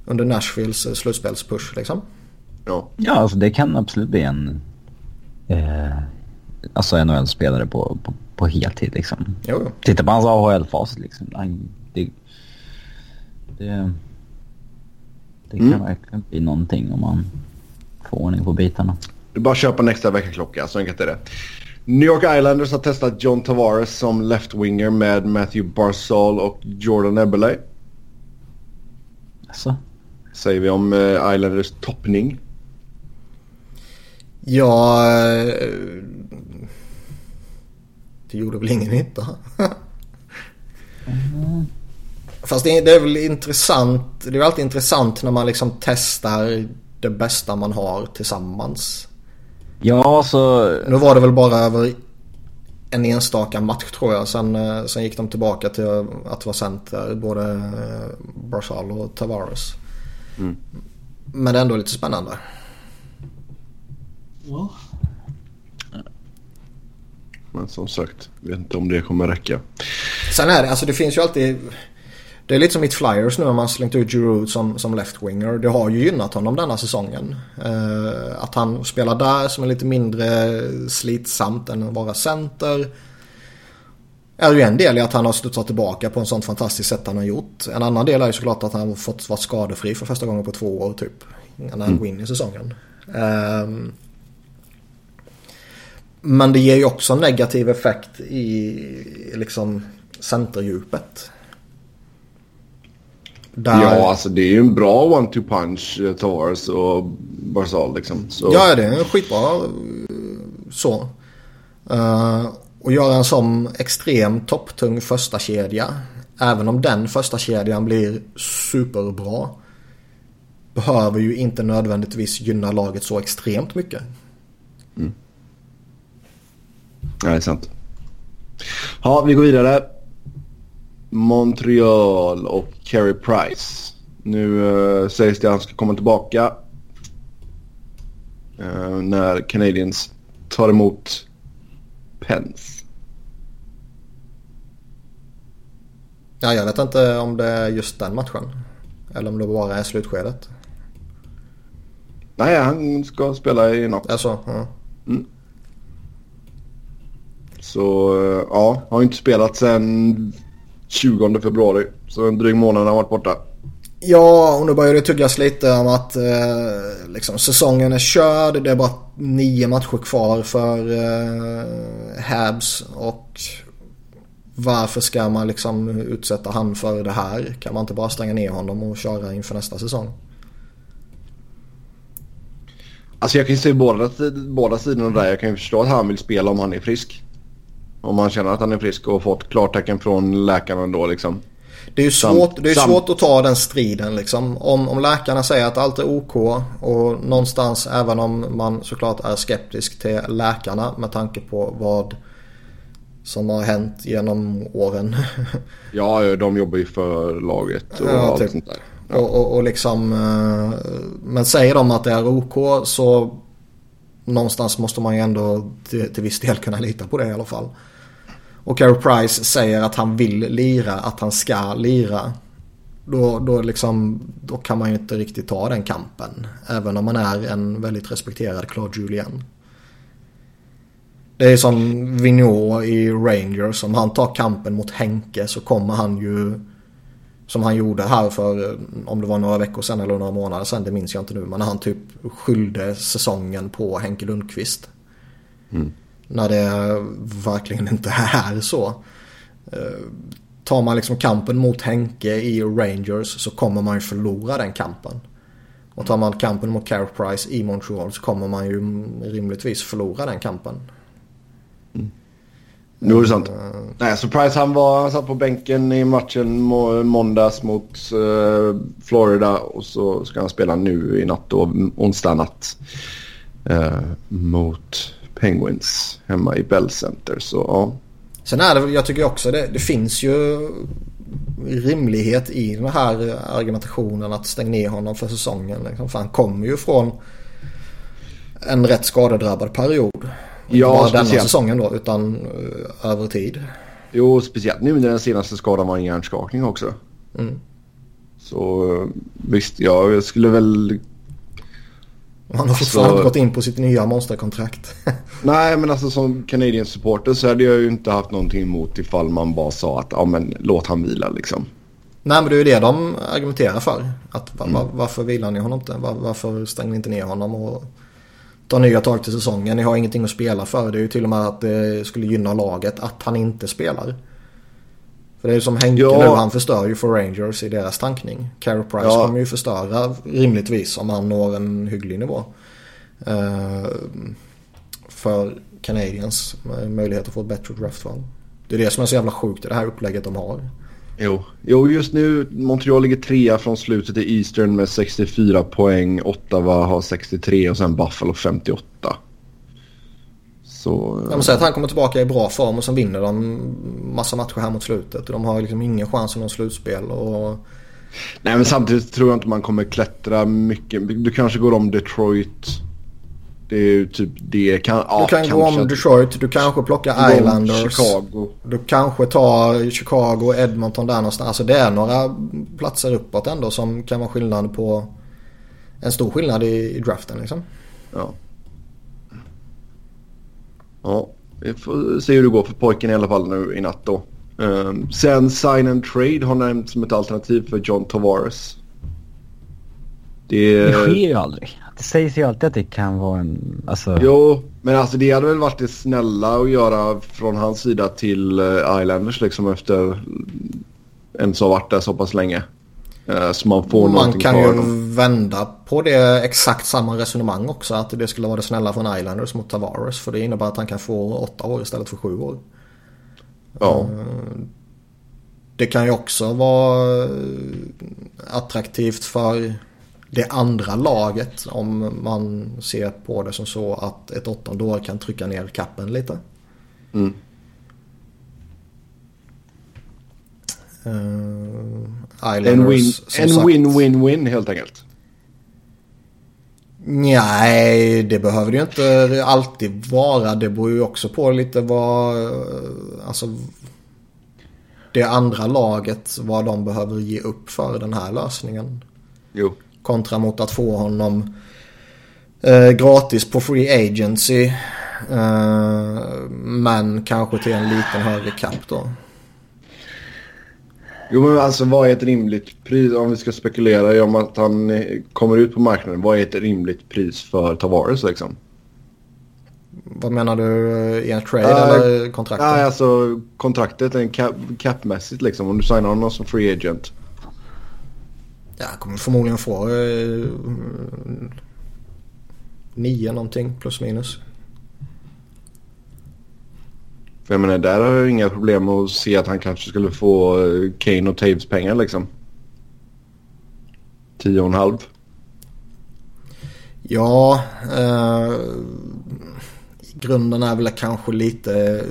Under Nashvilles eh, slutspelspush liksom. Ja. Ja, alltså det kan absolut bli en... Eh, alltså NHL-spelare på, på, på heltid liksom. Jo, jo. Titta på hans AHL-facit liksom. Han, det, det, kan Mm. verkligen bli någonting om man får ordning på bitarna. Är bara köpa en extra väckarklocka, så enkelt är det. New York Islanders har testat John Tavares som left-winger med Matthew Barzal och Jordan Eberle. Alltså, Säger vi om eh, Islanders toppning. Ja... eh, Det gjorde väl ingen nytta. Fast det är, det är väl intressant. Det är alltid intressant när man liksom testar det bästa man har tillsammans. ja, så... Nu var det väl bara över en enstaka match tror jag. Sen, eh, sen gick de tillbaka till att vara center. Både eh, Barzal och Tavares. Mm. Men det är ändå lite spännande. Men som sagt, vet inte om det kommer räcka. Sen är det, alltså det finns ju alltid... Det är lite som mitt Flyers nu när man slängt ut Giroud som, som left-winger. Det har ju gynnat honom denna säsongen. Eh, att han spelar där som är lite mindre slitsamt än att vara center. Är ju en del i att han har studsat tillbaka på en sån fantastiskt sätt han har gjort. En annan del är ju såklart att han har fått vara skadefri för första gången på två år typ. När han går in i säsongen. Ehm, men det ger ju också negativ effekt i liksom centerdjupet. Där, Ja, alltså det är ju en bra one-two punch, eh, Tavares och Barzal liksom. Så, ja, det är en skitbra eh, så. Uh, och göra en sån extrem topptung första kedja Även om den första kedjan blir superbra. Behöver ju inte nödvändigtvis gynna laget så extremt mycket. Nej, det är sant. Ja, vi går vidare. Montreal och Carey Price. Nu uh, sägs det att han ska komma tillbaka. Uh, när Canadiens tar emot Pens. Ja, jag vet inte om det är just den matchen. Eller om det bara är slutskedet. Nej, han ska spela i natt. Alltså, ja. Så eh, ja, har inte spelat sedan 20 februari. Så en dryg månad har han varit borta. Ja, och nu börjar det tuggas lite om att eh, liksom, säsongen är körd. Det är bara nio matcher kvar för eh, Habs. Och varför ska man liksom utsätta han för det här? Kan man inte bara stänga ner honom och köra inför nästa säsong? Alltså jag kan ju se båda, båda sidorna där. Jag kan ju förstå att han vill spela om han är frisk. Om man känner att han är frisk och fått klartecken från läkaren då liksom. Det är ju svårt, det är svårt att ta den striden liksom. Om, om läkarna säger att allt är OK och någonstans även om man såklart är skeptisk till läkarna med tanke på vad som har hänt genom åren. Ja, ja, de jobbar ju för laget och Ja, allt typ. sånt där. och, och, och liksom, eh, men säger de att det är OK så någonstans måste man ju ändå till, till viss del kunna lita på det i alla fall. Och Carey Price säger att han vill lira, att han ska lira. Då, då, liksom, då kan man ju inte riktigt ta den kampen. Även om man är en väldigt respekterad Claude Julien. Det är som Vigneault i Rangers. Om han tar kampen mot Henke så kommer han ju som han gjorde här för eh, om det var några veckor sedan eller några månader sedan. Det minns jag inte nu. Men han typ skyllde säsongen på Henke Lundqvist. När det verkligen inte är så. Eh, Tar man liksom kampen mot Henke i Rangers så kommer man ju förlora den kampen. Och tar man kampen mot Carey Price i Montreal så kommer man ju rimligtvis förlora den kampen. Nu är det sant. Nej, så Price han, var, han satt på bänken i matchen må, måndags mot eh, Florida och så ska han spela nu i natt då, onsdag natt. eh, mot Penguins hemma i Bell Center. Så ja. Sen är det jag tycker också det, det finns ju rimlighet i den här argumentationen att stänga ner honom för säsongen. Liksom. För han kommer ju från en rätt skadedrabbad period. Inte Ja, bara denna speciellt. säsongen då utan eh, över tid. Jo, speciellt nu när den senaste skadan var en hjärnskakning också. Mm. Så eh, visst, ja, jag skulle väl... Han har fortfarande Så- inte gått in på sitt nya monsterkontrakt. Nej, men alltså som Canadian supporter så hade jag ju inte haft någonting emot ifall man bara sa att ja, men låt han vila liksom. Nej men det är ju det de argumenterar för. Att, va, va, varför vilar ni honom inte? Va, varför stänger ni inte ner honom och tar nya tag till säsongen? Ni har ingenting att spela för. Det är ju till och med att det skulle gynna laget att han inte spelar. För det är ju som Henke Ja. nu, han förstör ju för Rangers i deras tankning. Carey Price Ja. kommer ju förstöra rimligtvis om han når en hygglig nivå. Eh, för Canadiens möjlighet att få ett bättre draftval. Det är det som är så jävla sjukt i det här upplägget de har. Jo. jo, just nu Montreal ligger trea från slutet i Eastern med 64 poäng. Ottawa har 63 och sen Buffalo 58. Så... Ja, men säg att han kommer tillbaka i bra form och sen vinner de massa matcher här mot slutet. De har liksom ingen chans i någon slutspel. Och... Nej men samtidigt tror jag inte man kommer klättra mycket. Du kanske går om Detroit. Det är ju typ det. Kan, ja, Du kan gå om Detroit, du kanske plockar Islanders. Chicago. Du kanske tar Chicago, Edmonton där någonstans. Alltså det är några platser uppåt ändå som kan vara skillnad på en stor skillnad i, i draften liksom. Ja. Ja, vi får se hur det går för pojken i alla fall nu i natt då. Ehm, sen sign and trade har nämnts som ett alternativ för John Tavares. Det... Det sker ju aldrig. Det sägs ju alltid att det kan vara en... Alltså, Jo, men alltså det hade väl varit det snälla att göra från hans sida till eh, Islanders liksom efter en som varit där så pass länge. Eh, så man får Man kan ju dem. vända på det exakt samma resonemang också. Att det skulle vara det snälla från Islanders mot Tavares. För det innebär att han kan få åtta år istället för sju år. Ja. Det kan ju också vara eh, attraktivt för det andra laget om man ser på det som så att ett åttonde år kan trycka ner kappen lite. Mm. Uh, En Islanders en win-win-win helt enkelt. Nej, det behöver det ju inte alltid vara. Det beror ju också på lite vad... Alltså... Det andra laget, vad de behöver ge upp för den här lösningen. Jo. Kontra mot att få honom Eh, gratis på Free Agency. Eh, men kanske till en liten högre cap då. Jo men alltså vad är ett rimligt pris om vi ska spekulera i om att han eh, kommer ut på marknaden. Vad är ett rimligt pris för Tavares liksom? Vad menar du i en trade Ja, eller kontrakt? Nej alltså kontraktet är cap, capmässigt liksom. Om du signar honom som free agent. Ja, jag kommer förmodligen få eh, nio någonting plus minus. För jag menar där har jag inga problem med att se att han kanske skulle få eh, Kane och Taves pengar liksom. Tio och en halv. Ja, eh, grunden är väl kanske lite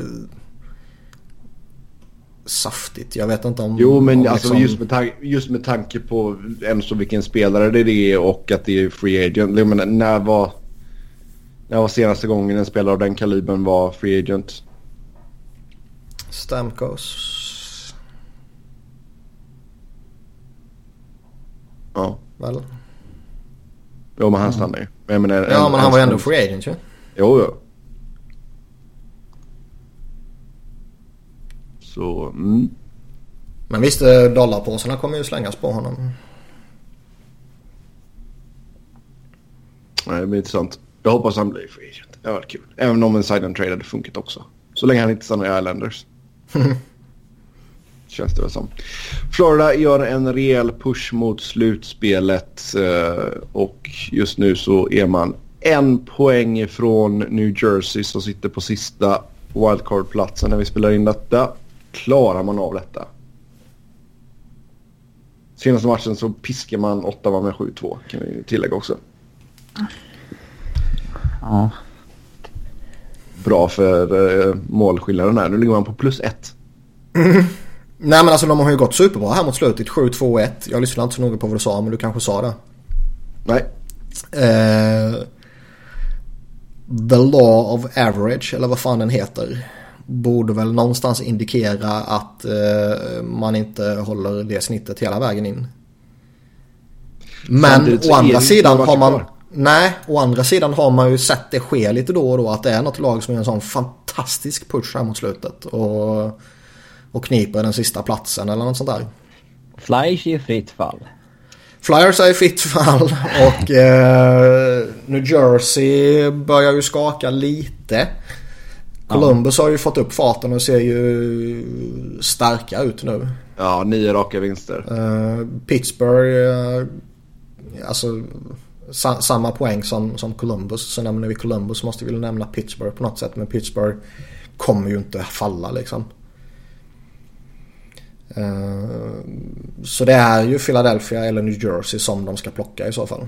saftigt. Jag vet inte om... Jo men om alltså liksom- just, med tan- just med tanke på en så vilken spelare det är och att det är free agent. Jag menar, när var... När var senaste gången en spelare av den kalibern var free agent? Stamkos. Ja. Väl? Jo men han stannar ju. Men menar, Ja, en- men han var ju ändå free agent ju. Jo, jo. Så, mm. Men visst, eh, dollarpåsarna kommer ju slängas på honom. Nej, det blir intressant. Jag hoppas han blir free agent. Det var kul. Även om en sign and trade hade funkat också. Så länge han inte stannar i Islanders. Känns det väl som. Florida gör en rejäl push mot slutspelet. eh, Och just nu så är man en poäng från New Jersey som sitter på sista wildcard-platsen när vi spelar in detta. Klarar man av detta? Senaste matchen så piskar man Ottawa med 7-2 kan vi tillägga också. Ja. Bra för uh, målskillnaden här. Nu ligger man på plus ett. Nej men alltså de har ju gått superbra här mot slutet. 7-2-1. Jag lyssnade inte så noga på vad du sa men du kanske sa det. Nej, Eh, the law of average eller vad fan den heter. Borde väl någonstans indikera att eh, man inte håller det snittet hela vägen in. Men å andra sidan har man... kvar. Nej, å andra sidan har man ju sett det ske lite då och då att det är något lag som gör en sån fantastisk push här mot slutet. Och, och kniper den sista platsen eller något sånt där. Flyers är i fritt fall. Flyers är i fritt fall och eh, New Jersey börjar ju skaka lite. Columbus har ju fått upp farten och ser ju starka ut nu. ja, nio raka vinster. Eh, Pittsburgh, eh, alltså sa, samma poäng som, som Columbus. Så nämner vi Columbus måste vi väl nämna Pittsburgh på något sätt. Men Pittsburgh kommer ju inte falla liksom. Eh, så det är ju Philadelphia eller New Jersey som de ska plocka i så fall.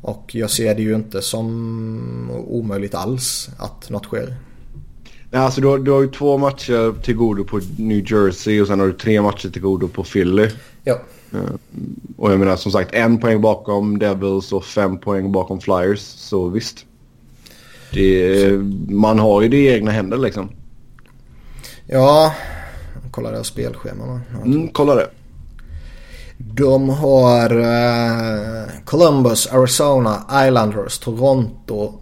Och jag ser det ju inte som omöjligt alls att något sker. Nej, alltså du har, du har ju två matcher till godo på New Jersey och sen har du tre matcher till godo på Philly. Ja. Och jag menar som sagt en poäng bakom Devils och fem poäng bakom Flyers. Så visst. Det, man har ju det i egna händer liksom. Ja, kolla deras spelschema. va? Mm, kolla det. De har eh, Columbus, Arizona, Islanders, Toronto,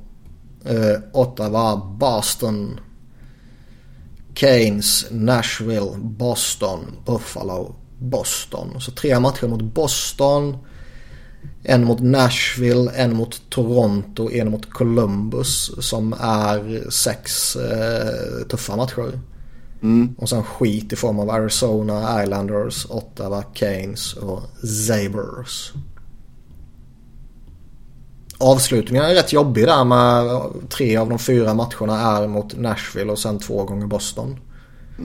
eh, Ottawa, Boston, Keynes, Nashville, Boston, Buffalo, Boston. Så tre matcher mot Boston. En mot Nashville, en mot Toronto, en mot Columbus som är sex eh, tuffa matcher. Mm. Och sen skit i form av Arizona, Islanders, Ottawa, Canes och Zabers. Avslutningen är rätt jobbig där med tre av de fyra matcherna är mot Nashville och sen två gånger Boston.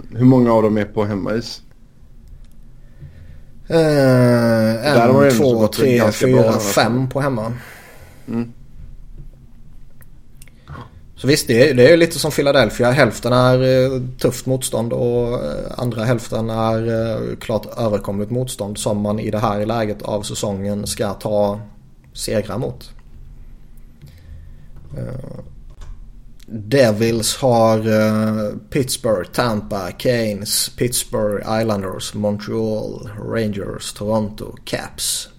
Hur många av dem är på hemmais? Eh, en, två, tre, bra fyra, fall. fem på hemma. Mm. Så visst, det är, det är lite som Philadelphia. Hälften är eh, tufft motstånd och eh, andra hälften är eh, klart överkomligt motstånd som man i det här läget av säsongen ska ta segrar mot. Devils har Pittsburgh, Tampa, Canes, Pittsburgh, Islanders, Montreal, Rangers, Toronto, Caps.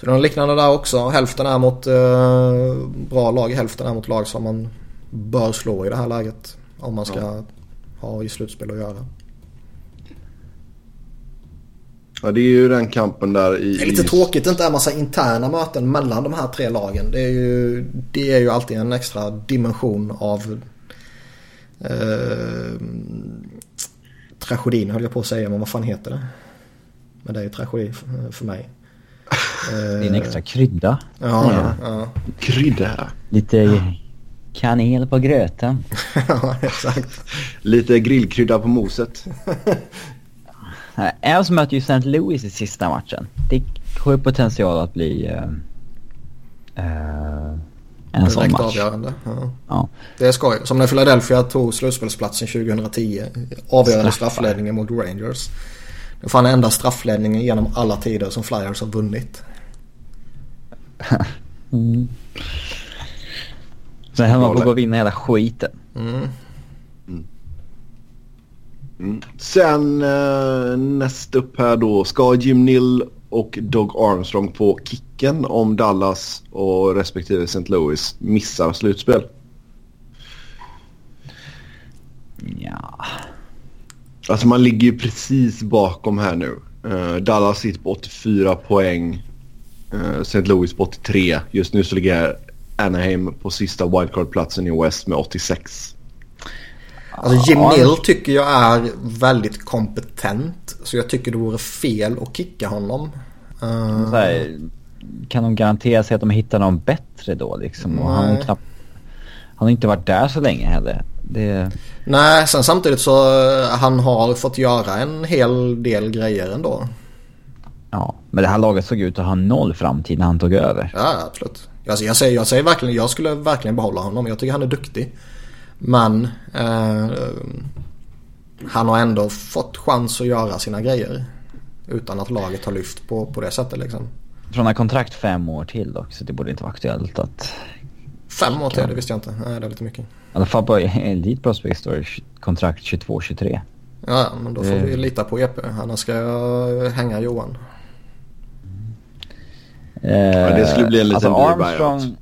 Så det är något liknande där också. Hälften är mot eh, bra lag, hälften är mot lag som man bör slå i det här läget. Om man ska ja. ha i slutspel att göra. Ja, det är ju den kampen där i... Det är lite tråkigt att det inte är massa interna möten mellan de här tre lagen. Det är ju, det är ju alltid en extra dimension av eh, tragedin höll jag på att säga, men vad fan heter det? Men det är ju tragedi för, för mig. Det är en extra krydda. Ja, ja. ja. Krydda. Lite kanel på gröten. ja, exakt. Lite grillkrydda på moset. Avs möter ju St. Louis i sista matchen. Det har ju potential att bli uh, uh, en sån match. avgörande. Ja. Ja. Det är skoj. Som när Philadelphia tog slutspelsplatsen 2010. Avgörande straffledningen mot Rangers. Det är fan enda straffledningen genom alla tider som Flyers har vunnit. mm. Så här man får gå och vinna hela skiten. Mm. Mm. Sen eh, näst upp här då ska Jim Nill och Doug Armstrong få kicken om Dallas och respektive St. Louis missar slutspel. Ja. Alltså man ligger ju precis bakom här nu. Uh, Dallas sitter på 84 poäng. Uh, St. Louis på 83. Just nu så ligger Anaheim på sista wildcard-platsen i West med 86. Alltså Jim Nill tycker jag är väldigt kompetent. Så jag tycker det vore fel att kicka honom. Uh... Här, kan de garantera sig att de hittar någon bättre då liksom? Och han, knappt, han har inte varit där så länge heller. Det... Nej, sen samtidigt så han har fått göra en hel del grejer ändå. Ja, men det här laget såg ut att ha noll framtid när han tog över. Ja, absolut. Alltså, jag, säger, jag säger verkligen, jag skulle verkligen behålla honom. Jag tycker han är duktig. Men eh, han har ändå fått chans att göra sina grejer. Utan att laget har lyft på, på det sättet liksom. Från ett kontrakt fem år till dock, så det borde inte vara aktuellt att... Fem år till, det visste jag inte. Nej, det är lite mycket. I alla fall på Elite Prospect står det kontrakt 22-23. Ja, men då får det... vi lita på EP. Annars ska jag hänga Johan. Eh, ja, det skulle bli en liten alltså Armstrong,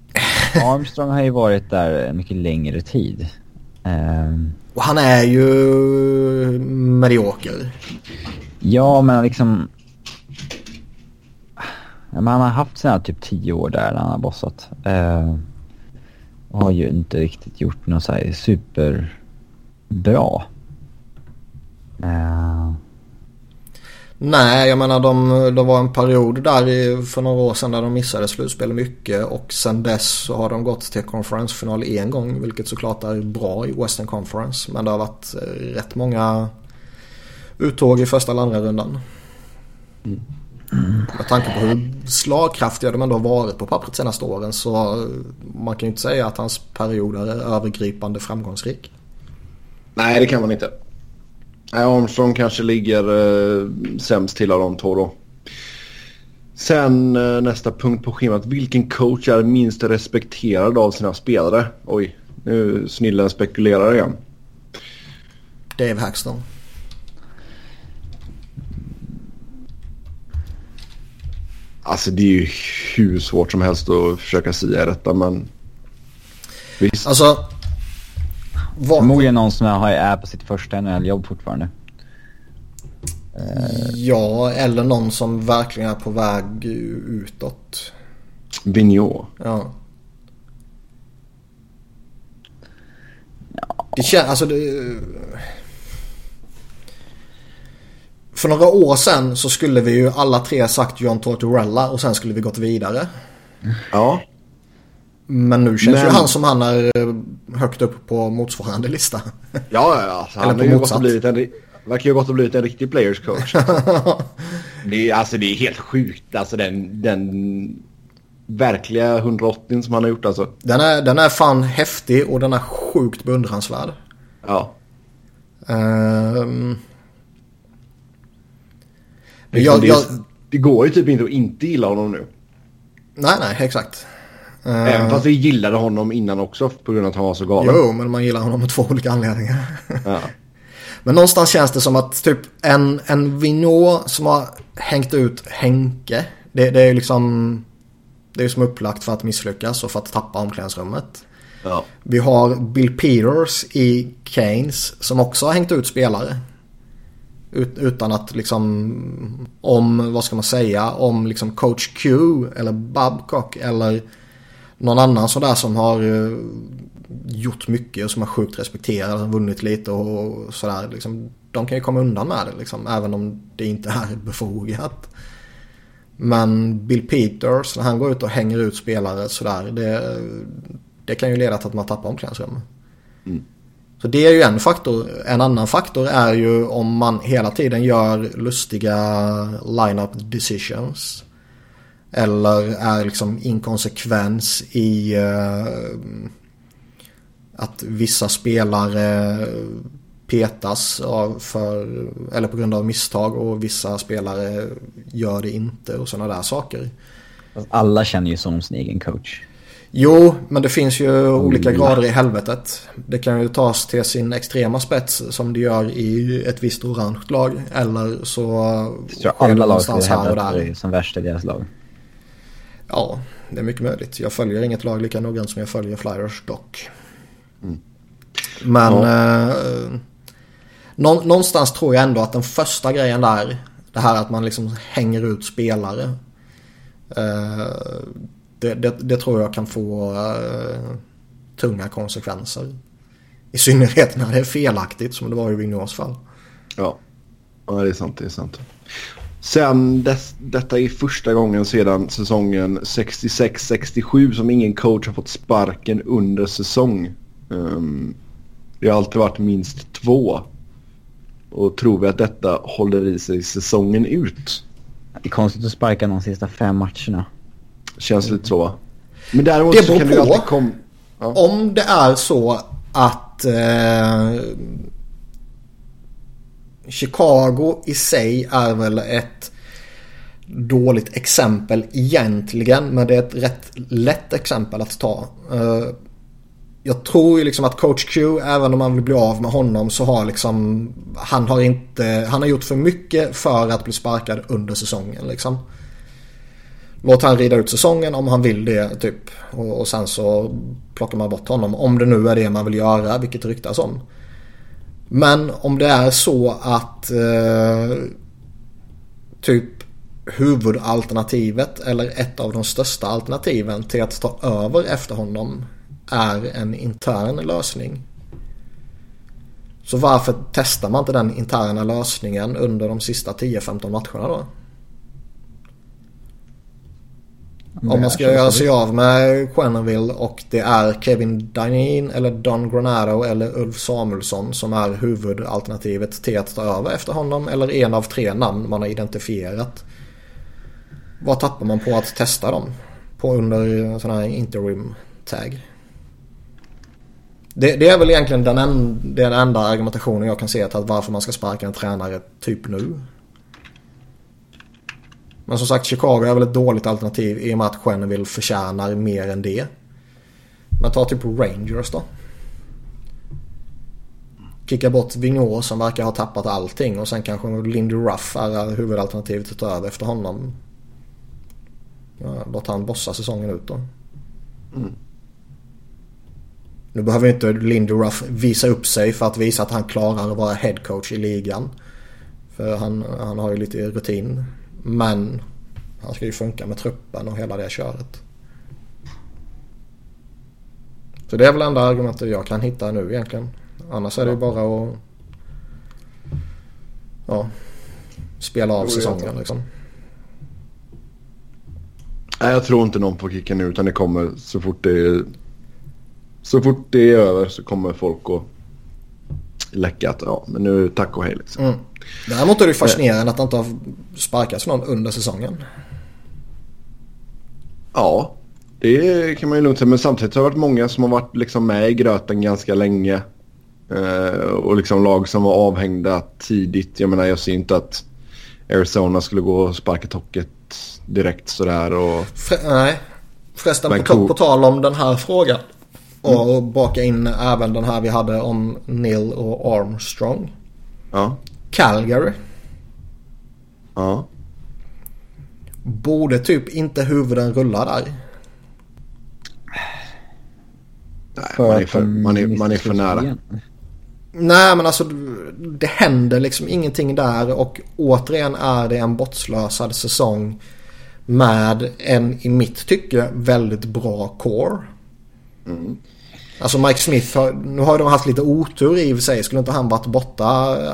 Armstrong har ju varit där en mycket längre tid. Um, och han är ju medioker. Ja, men liksom... Men han har haft sina typ tio år där när han har bossat. Har ju inte riktigt gjort något så här superbra. Uh, Nej, jag menar de, de var en period där för några år sedan där de missade slutspel mycket och sen dess så har de gått till konferensfinal en gång vilket såklart är bra i Western Conference. Men det har varit eh, rätt många uttåg i första eller andra rundan. Mm. Med tanke på hur slagkraftiga de ändå har varit på pappret senaste åren så man kan ju inte säga att hans period är övergripande framgångsrik. Nej, det kan man inte. Armstrong kanske ligger eh, sämst till av de två då. Sen eh, nästa punkt på schemat. Vilken coach är minst respekterad av sina spelare? Oj, nu snillen spekulerar igen. Dave Hackstone. Alltså det är ju hur svårt som helst att försöka säga detta men... Visst. Alltså vad... Förmodligen någon som är på sitt första NHL-jobb fortfarande. Ja, eller någon som verkligen är på väg utåt. Vigneault. Ja. Det känns, alltså det... För några år sedan så skulle vi ju alla tre sagt John Tortorella och sen skulle vi gått vidare. Ja. Men nu känns Men... ju han som han är eh, högt upp på motsvarande lista. Ja, ja, ja. Han blivit en, verkar ju gått och blivit en riktig players coach. det, är, alltså, det är helt sjukt. Alltså den, den verkliga 180 som han har gjort alltså. Den är, den är fan häftig och den är sjukt beundransvärd. Ja. Um... Liksom, jag, det, jag... det går ju typ inte att inte gilla honom nu. Nej, nej, exakt. Även fast vi gillade honom innan också på grund av att han var så galen. Jo, men man gillar honom med två olika anledningar. Ja. Men någonstans känns det som att typ en, en Vinå som har hängt ut Henke Det, det är ju liksom... Det är som upplagt för att misslyckas och för att tappa omklädningsrummet. Ja. Vi har Bill Peters i Keynes som också har hängt ut spelare. Ut, utan att liksom om, vad ska man säga, om liksom coach Q eller Babcock eller någon annan sådär som har uh, gjort mycket och som är sjukt respekterad och vunnit lite och sådär. Liksom, de kan ju komma undan med det liksom, även om det inte är befogat. Men Bill Peters, när han går ut och hänger ut spelare sådär, det, det kan ju leda till att man tappar omklädningsrummet. Mm. Så det är ju en faktor. En annan faktor är ju om man hela tiden gör lustiga line-up decisions. Eller är liksom inkonsekvens i uh, att vissa spelare petas av för, eller på grund av misstag och vissa spelare gör det inte och sådana där saker. Alla känner ju som sin egen coach. Jo, men det finns ju olika grader i helvetet. Det kan ju tas till sin extrema spets som det gör i ett visst orange lag. Eller så... Jag tror alla lag skulle hävda att det är som värst i deras lag. Ja, det är mycket möjligt. Jag följer inget lag lika noggrant som jag följer Flyers dock. Mm. Men... Ja. Eh, någonstans tror jag ändå att den första grejen där, det här att man liksom hänger ut spelare. Eh, det, det, det, tror jag kan få uh, tunga konsekvenser. I synnerhet när det är felaktigt som det var i Vigneaus fall. Ja. ja, det är sant. Det är sant. Sen dess, detta är första gången sedan säsongen 66-67 som ingen coach har fått sparken under säsong. Um, det har alltid varit minst två. Och tror vi att detta håller i sig säsongen ut? Det är konstigt att sparka de sista fem matcherna. Känns lite så va? Men däremot det så kan på. du alltid komma... Ja. Om det är så att eh, Chicago i sig är väl ett dåligt exempel egentligen. Men det är ett rätt lätt exempel att ta. Eh, jag tror ju liksom att coach Q, även om man vill bli av med honom så har liksom han har inte, han har gjort för mycket för att bli sparkad under säsongen liksom. Låt han rida ut säsongen om han vill det typ. Och, och, sen så plockar man bort honom. Om det nu är det man vill göra, vilket det ryktas om. Men om det är så att eh, typ huvudalternativet eller ett av de största alternativen till att ta över efter honom är en intern lösning. Så varför testar man inte den interna lösningen under de sista 10-15 matcherna då? Om man ska göra sig av med Quenneville och det är Kevin Dineen eller Don Granado eller Ulf Samuelsson som är huvudalternativet till att ta över efter honom eller en av tre namn man har identifierat. Vad tappar man på att testa dem? På under sån här interim tag. Det, det, är väl egentligen den, en, den enda argumentationen jag kan se till varför man ska sparka en tränare typ nu. Men som sagt Chicago är väl ett dåligt alternativ i och med att Quenneville förtjänar mer än det. Men ta typ Rangers då. Kicka bort Vigneault som verkar ha tappat allting och sen kanske Lindy Ruff är huvudalternativet att ta över efter honom. Ja, låt han bossa säsongen ut då. Mm. Nu behöver inte Lindy Ruff visa upp sig för att visa att han klarar att vara headcoach i ligan. För han, han har ju lite rutin. Men han ska ju funka med truppen och hela det köret. Så det är väl enda argumentet jag kan hitta nu egentligen. Annars är det ju bara att ja, spela av säsongen liksom. Nej, jag tror inte någon får kicka nu utan det kommer så fort det är, så fort det är över så kommer folk att läcka att ja, men nu tack och hej liksom. Mm. Däremot är det fascinerande att det inte har sparkats någon under säsongen. Ja, det kan man ju lugnt säga. Men samtidigt har det varit många som har varit liksom med i gröten ganska länge. Eh, och liksom lag som var avhängda tidigt. Jag menar jag ser inte att Arizona skulle gå och sparka tocket direkt sådär. Och... För, nej, förresten på, på tal om den här frågan. Och mm. baka in även den här vi hade om Neil och Armstrong. Ja. Calgary. Ja. Borde typ inte huvuden rulla där? Nej, man är för, man är, man är för nära. Nej men alltså det händer liksom ingenting där och återigen är det en bortslösad säsong med en i mitt tycke väldigt bra core. Mm. Alltså Mike Smith, har, nu har de haft lite otur i och för sig. Skulle inte han varit borta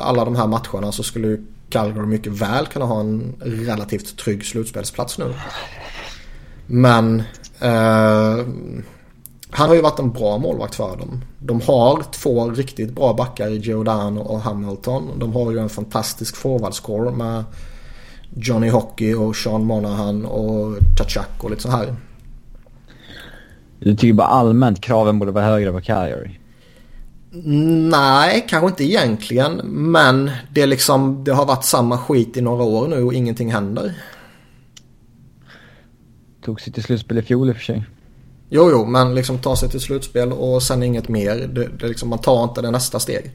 alla de här matcherna så skulle Calgary mycket väl kunna ha en relativt trygg slutspelsplats nu. Men eh, han har ju varit en bra målvakt för dem. De har två riktigt bra backar i Giordano och Hamilton. De har ju en fantastisk forwardscore med Johnny Hockey och Sean Monahan och Tachak och lite så här. Du tycker bara allmänt kraven borde vara högre på Calgary? Nej, kanske inte egentligen. Men det, är liksom, det har varit samma skit i några år nu och ingenting händer. Tog sig till slutspel i fjol i och för sig. Jo, jo, men liksom ta sig till slutspel och sen inget mer. Det, det liksom, man tar inte det nästa steg.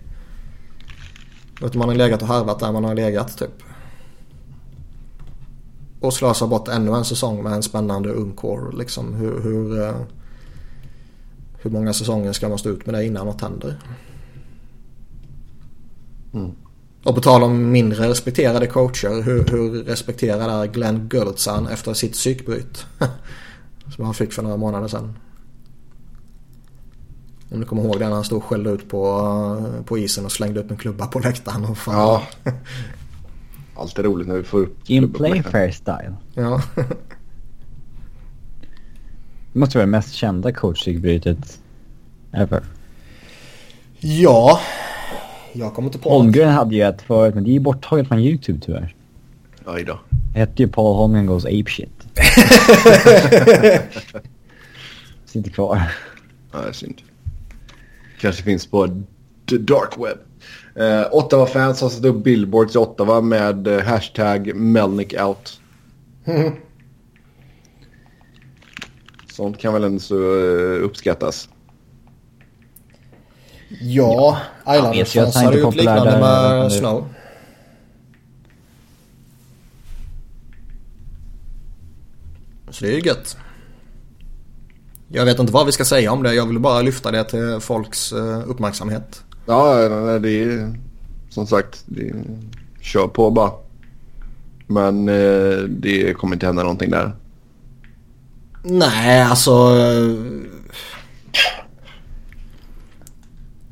Utan man har legat och harvat där man har legat typ. Och slösar bort ännu en säsong med en spännande ungkår. Liksom hur, hur, eh, hur många säsonger ska man stå ut med det innan något händer? Mm. Och på tal om mindre respekterade coacher. Hur, hur respekterad är Glenn Gultzan efter sitt psykbryt? Som han fick för några månader sedan. Om du kommer ihåg det när han stod och skällde ut på, på isen och slängde upp en klubba på läktaren. Och fan. Ja. Alltid roligt när vi får upp In Playfair style. Ja. Det måste vara det mest kända coachbrytet ever. Ja. Jag kommer inte på Holmgren hade ju ett förut men det är ju borttaget från YouTube tyvärr. Aj då. Det hette ju Paul Holmgren Goes Ape Shit. Sitter kvar. Ja, det är synd. Kanske finns på the dark web. Eh, Ottawa-fans har satt upp billboards i Ottawa med eh, hashtag Melnick out. Sånt kan väl ändå så uh, uppskattas. Ja, Islanders-fans hade gjort liknande med Snow. Så det är ju gött. Jag vet inte vad vi ska säga om det. Jag vill bara lyfta det till folks uh, uppmärksamhet. Ja, det är som sagt, det, kör på bara. Men eh, det kommer inte hända någonting där. Nej, alltså.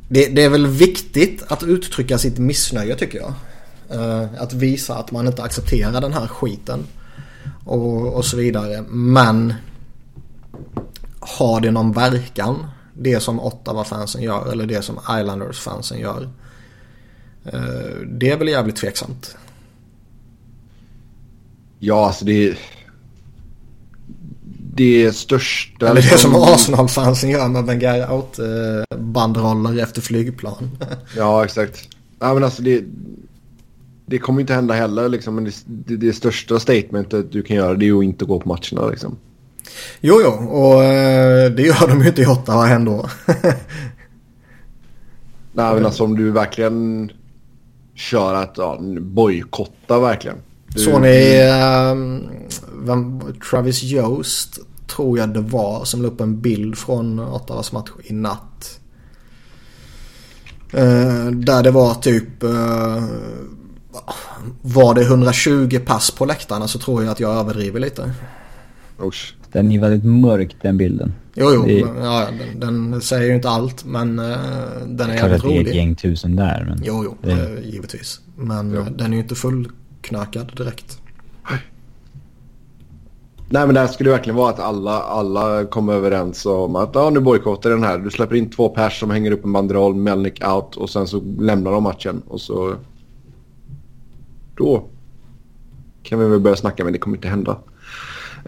Det, det, är väl viktigt att uttrycka sitt missnöje tycker jag. Eh, att visa att man inte accepterar den här skiten. Och, och så vidare. Men har det någon verkan? det som Ottawa-fansen gör eller det som Islanders-fansen gör. Eh, det är väl jävligt tveksamt. Ja, alltså det... Det största... Eller det som Arsenal-fansen gör med Wenger out-bandroller efter flygplan. ja, exakt. Ja, men alltså det... Det kommer inte hända heller liksom. Men det, det, största statementet du kan göra det är att inte gå på matcherna liksom. Jo, jo, och eh, det gör de ju inte i Ottawa ändå. Nej, men alltså om du verkligen kör att ja, bojkotta verkligen. Du... Såg ni um, vem, Travis Jost tror jag det var som la upp en bild från Ottawas match i natt. Uh, där det var typ uh, var det 120 pass på läktarna så tror jag att jag överdriver lite. Usch. Den är väldigt mörk den bilden. Jo, jo. Det... Ja, den, den, säger ju inte allt men uh, den är jävligt rolig. Det är ett gäng tusen där. Men jo, jo. Det... Uh, givetvis. Men uh, den är ju inte fullknökad direkt. Nej men det här skulle verkligen vara att alla, alla kommer överens om att ja, nu bojkottar den här. Du släpper in två pers som hänger upp en banderoll, Melnick out och sen så lämnar de matchen och så... Då kan vi väl börja snacka men det kommer inte hända.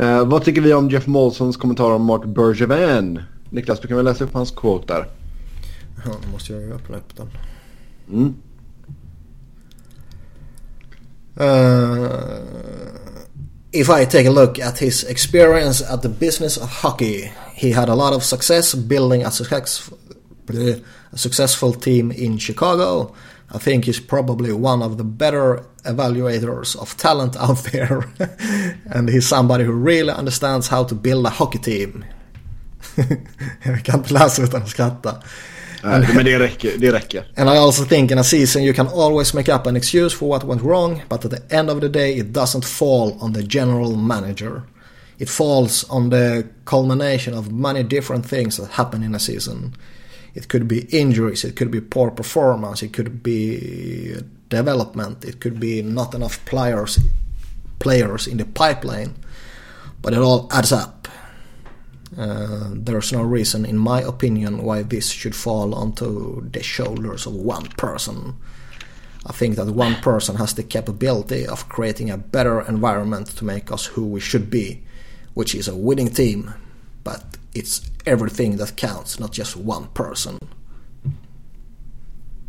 Uh, vad tycker vi om Jeff Molsons kommentar om Mark Bergevin? Niklas, du kan väl läsa upp hans quote där? Ja, då måste jag ju öppna upp den. Mm. Uh, if I take a look at his experience at the business of hockey, he had a lot of success building a, success, a successful team in Chicago, I think he's probably one of the better evaluators of talent out there. And he's somebody who really understands how to build a hockey team. Jag kan inte läsa utan att skratta. Nej, men det räcker. Det räcker. And I also think in a season you can always make up an excuse for what went wrong, but at the end of the day it doesn't fall on the general manager. It falls on the culmination of many different things that happen in a season. It could be injuries, it could be poor performance, it could be development, it could be not enough players players in the pipeline. But it all adds up. Uh, there's no reason, in my opinion, why this should fall onto the shoulders of one person. I think that one person has the capability of creating a better environment to make us who we should be, which is a winning team. But it's everything that counts, not just one person.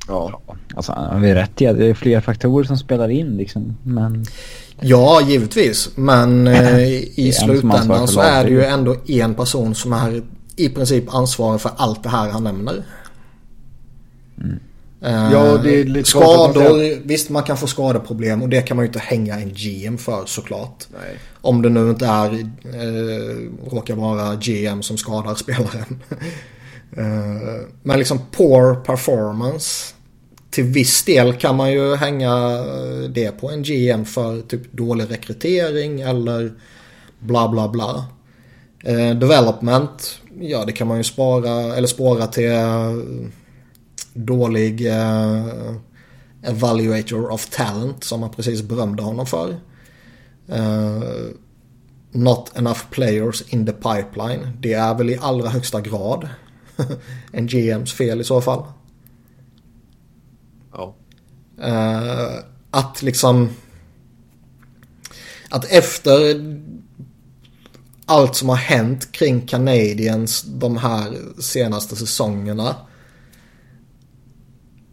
Ja. Alltså, han har rätt i att det är fler faktorer som spelar in liksom. Men Ja, givetvis. Men eh, i slutändan så är det ju ändå en person som är i princip ansvarig för allt det här han nämner. Eh, Ja, det är lite svårt att man Skador, visst man kan få skadeproblem och det kan man ju inte hänga en GM för såklart. Nej. Om det nu inte är, eh, råkar vara GM som skadar spelaren. eh, men liksom poor performance. Till viss del kan man ju hänga eh, det på en GM för typ dålig rekrytering eller bla bla bla. Eh, development, ja det kan man ju spara eller spåra till eh, dålig eh, evaluator of talent som man precis berömde honom för. Eh, not enough players in the pipeline. Det är väl i allra högsta grad en GMs fel i så fall. Ja. Eh, att liksom... Att efter allt som har hänt kring Canadiens de här senaste säsongerna.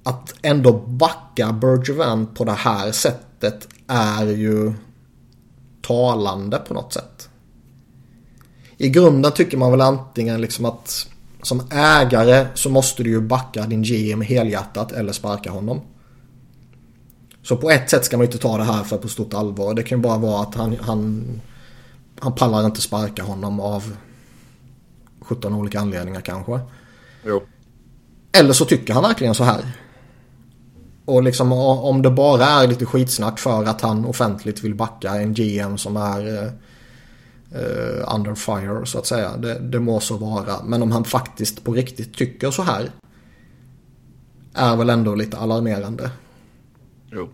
Att ändå backa Bergevin på det här sättet är ju talande på något sätt. I grunden tycker man väl antingen liksom att som ägare så måste du ju backa din GM helhjärtat eller sparka honom. Så på ett sätt ska man ju inte ta det här för på stort allvar. Det kan ju bara vara att han, han, han pallar inte sparka honom av 17 olika anledningar kanske. Jo. Eller så tycker han verkligen så här. Och liksom om det bara är lite skitsnack för att han offentligt vill backa en GM som är eh, under fire så att säga. Det, det må så vara. Men om han faktiskt på riktigt tycker så här. Är väl ändå lite alarmerande. Jo.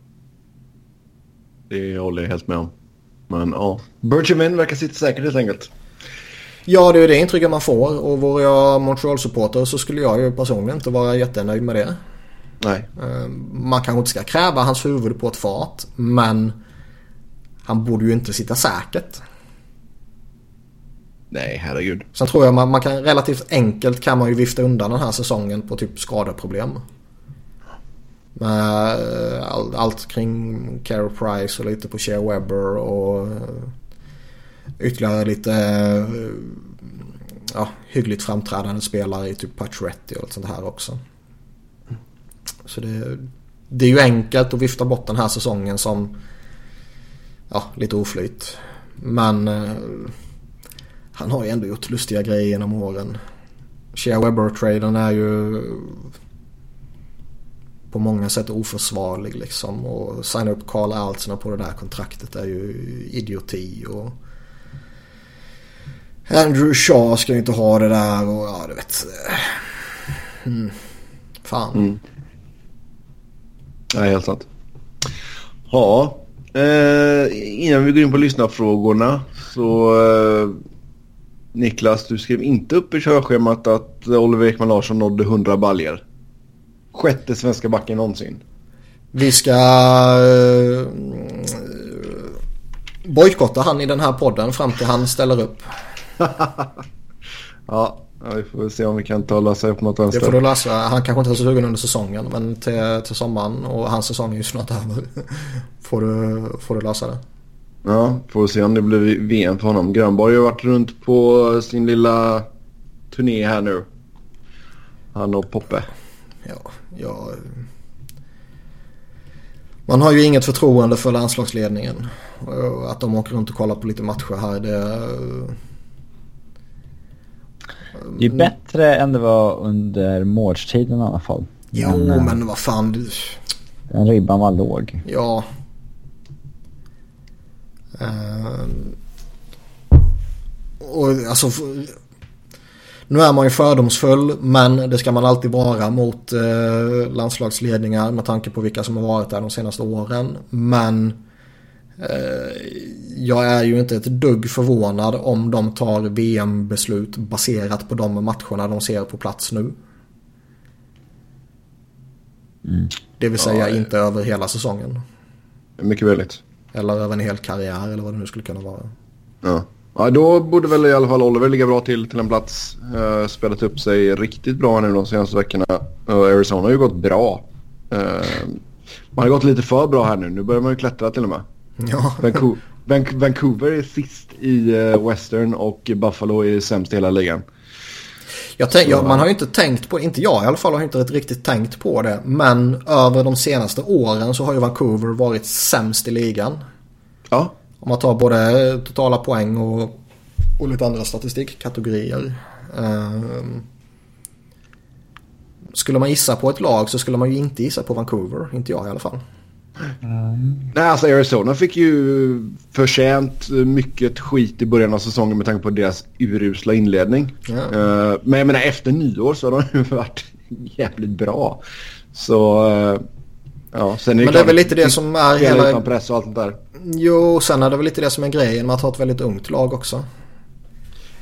Det håller jag helt med om. Men ja. Bergevin verkar sitta säkert helt enkelt. Ja, det är ju det intrycket man får. Och vore jag Montreal-supporter så skulle jag ju personligen inte vara jättenöjd med det. Nej. Eh, Man kanske inte ska kräva hans huvud på ett fat. Men han borde ju inte sitta säkert. Nej, herregud. Sen tror jag man, man kan relativt enkelt kan man ju vifta undan den här säsongen på typ skadeproblem. Med eh, all, allt kring Carey Price och lite på Shea Webber och eh, ytterligare lite eh, ja, hyggligt framträdande spelare i typ Pacioretty och allt sånt här också. Så det, det är ju enkelt att vifta bort den här säsongen som ja, lite oflyt. Men eh, han har ju ändå gjort lustiga grejer genom åren. Shea Webber-traden är ju på många sätt oförsvarlig liksom. Och signa upp Carl Altsner på det där kontraktet är ju idioti. Och Andrew Shaw ska ju inte ha det där och ja du vet. Eh, mm. Fan. Mm. Nej, helt sant. Ja. Eh, innan vi går in på lyssnarfrågorna så eh, Niklas, du skrev inte upp i körschemat att Oliver Ekman Larsson nådde 100 baljer. Sjätte svenska backen någonsin. Vi ska uh, bojkotta han i den här podden fram till han ställer upp. Ja, vi får se om vi kan tala sig upp något Det vänster. får du lösa. Han kanske inte är så sugen under säsongen men till, till sommaren och hans säsong är ju snart över. får, du, får du lösa det. Ja, får se om det blir VM för honom. Grönborg har varit runt på sin lilla turné här nu. Han och Poppe. Ja, jag... Man har ju inget förtroende för landslagsledningen. Att de åker runt och kollar på lite matcher här det... Det är bättre än det var under måltiden i alla fall. Jo Men, eh, men vad fan. du- Den ribban var låg. Ja. Ehm. och alltså. Nu är man ju fördomsfull men det ska man alltid vara mot eh, landslagsledningar med tanke på vilka som har varit där de senaste åren. Men eh, jag är ju inte ett dugg förvånad om de tar VM-beslut baserat på de matcherna de ser på plats nu. Det vill säga Ja, inte över hela säsongen. Mycket möjligt. Eller över en hel karriär eller vad det nu skulle kunna vara. Ja. ja, då borde väl i alla fall Oliver ligga bra till till en plats. Uh, spelat upp sig riktigt bra nu de senaste veckorna. Och Arizona har ju gått bra. Eh, man har gått lite för bra här nu. Nu börjar man ju klättra till och med. Ja, Vancouver, Van- Vancouver är sist i eh, Western och Buffalo är sämst i hela ligan. Jag tänk, Så- ja, man har ju inte tänkt på, inte jag i alla fall har inte riktigt tänkt på det. Men över de senaste åren så har ju Vancouver varit sämst i ligan. Ja, Om man tar både totala poäng och, och lite andra statistikkategorier. Ehm, skulle man gissa på ett lag så skulle man ju inte gissa på Vancouver. Inte jag i alla fall. Nej, alltså Arizona fick ju förtjänt mycket skit i början av säsongen med tanke på deras urusla inledning. Eh, men jag menar efter nyår så har de ju varit jävligt bra. Så uh, ja, sen är Men det är väl lite det som är hela... utan press och allt där. Jo, sen är det väl lite det som är grejen med att ha ett väldigt ungt lag också.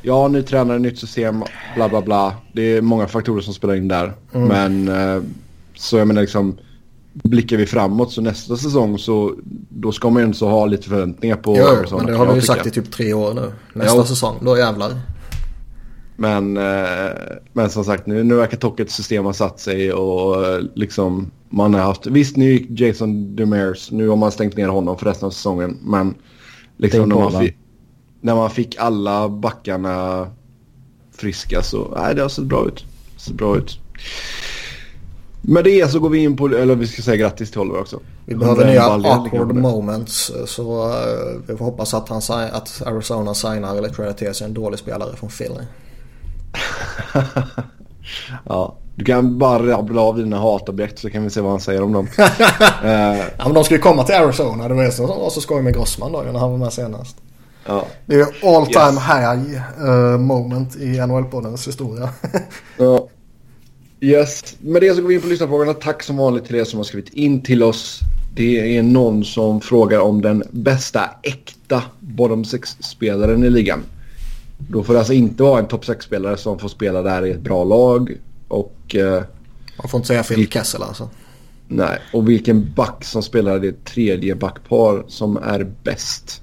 Ja, ny tränare, nytt system, bla bla bla. Det är många faktorer som spelar in där. Mm. Men eh, så jag menar liksom blickar vi framåt så nästa säsong så då ska man ju ändå ha lite förväntningar på Jo, Arizona, men det har vi ju tycka. sagt i typ tre år nu. Nästa Jo. säsong, då jävlar. Men, eh, men som sagt nu, nu verkar Tockets system ha satt sig och eh, liksom man har haft, visst nu gick Jason Demers, nu har man stängt ner honom för resten av säsongen men liksom när man, fick, när man fick alla backarna friska så, nej det har sett bra ut. Sett bra ut. Med det så går vi in på, eller vi ska säga grattis till Oliver också. Vi behöver nya awkward under. moments. Så eh, vi får hoppas att, han, att Arizona signar eller till sig en dålig spelare från Philly. Ja, du kan bara rabbla av dina hatobjekt så kan vi se vad han säger om dem. Eh, Ja men de ska ju komma till Arizona. Det var det som var så skoj med Grossman då när han var med senast. ja. Det är ju all time Yes. high eh, moment i NHL-poddens historia. Ja. Yes. Med det så går vi in på lyssnarfrågorna. Tack som vanligt till er som har skrivit in till oss. Det är någon som frågar om den bästa äkta bottom 6-spelaren i ligan. Då får det alltså inte vara en topp 6-spelare som får spela där i ett bra lag. Och, eh, Man får inte säga Phil Kessel alltså. nej. och vilken back som spelar det tredje backpar som är bäst.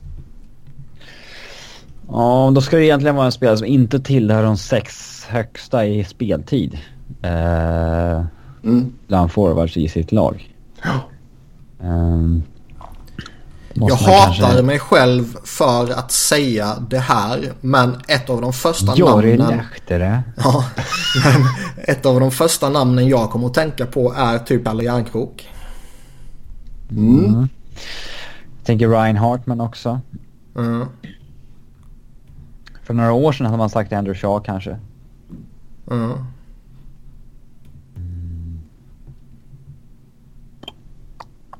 Ja, då ska det egentligen vara en spelare som inte tillhör de sex högsta i speltid. Eh, Mm. bland forwards i sitt lag. Ja. Ehm, Jag hatar kanske- mig själv för att säga det här. Men ett av de första Jori namnen... Lehtere. Ja, men ett av de första namnen jag kommer att tänka på är typ Pelle Järnkrok. Mm. Jag tänker Ryan Hartman också. Mm. För några år sedan hade man sagt Andrew Shaw kanske. Mm.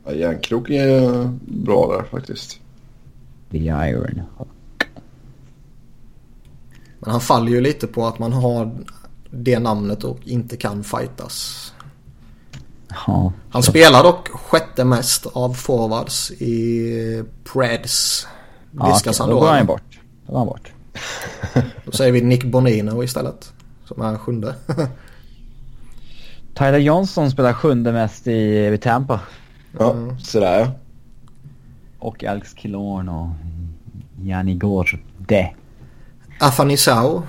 Ja, Järnkrok är bra där faktiskt. The Iron. Men han faller ju lite på att man har det namnet och inte kan fightas. Ja. Han spelar dock sjätte mest av forwards i Preds. Ja, Viskas okej, han då då? går han bort. Då går han bort. Då säger vi Nick Bonino istället. Som är sjunde. Tyler Johnson spelar sjunde mest i, i Tampa. Ja, Mm. sådär ja. Och Alex Killorn och Jani Gårde. Afanisau.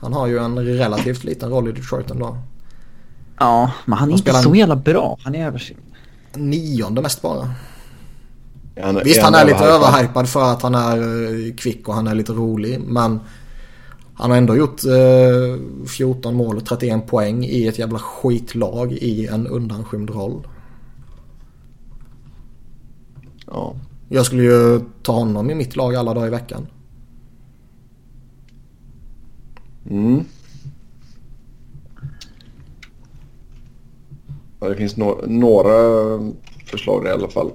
Han har ju en relativt liten roll i Detroit ändå. Ja, men han är Han inte så jävla bra. Han är över. Nionde mest bara. Han, Visst han är lite överhypad? överhypad för att han är eh, kvick och han är lite rolig. Men han har ändå gjort eh, 14 mål och 31 poäng i ett jävla skitlag i en undanskymd roll. Ja. Jag skulle ju ta honom i mitt lag alla dagar i veckan. Mm. Ja, det finns no några förslag där i alla fall.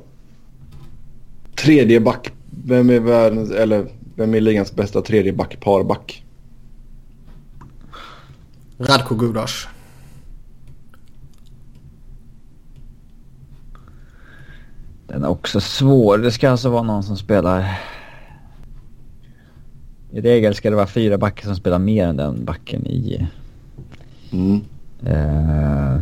Tredje back. Vem är världens, eller vem är ligans bästa tredje back, parback? Radko Gudas. Den är också svår. Det ska alltså vara någon som spelar... I regel ska det vara fyra backar som spelar mer än den backen i... Mm. Uh...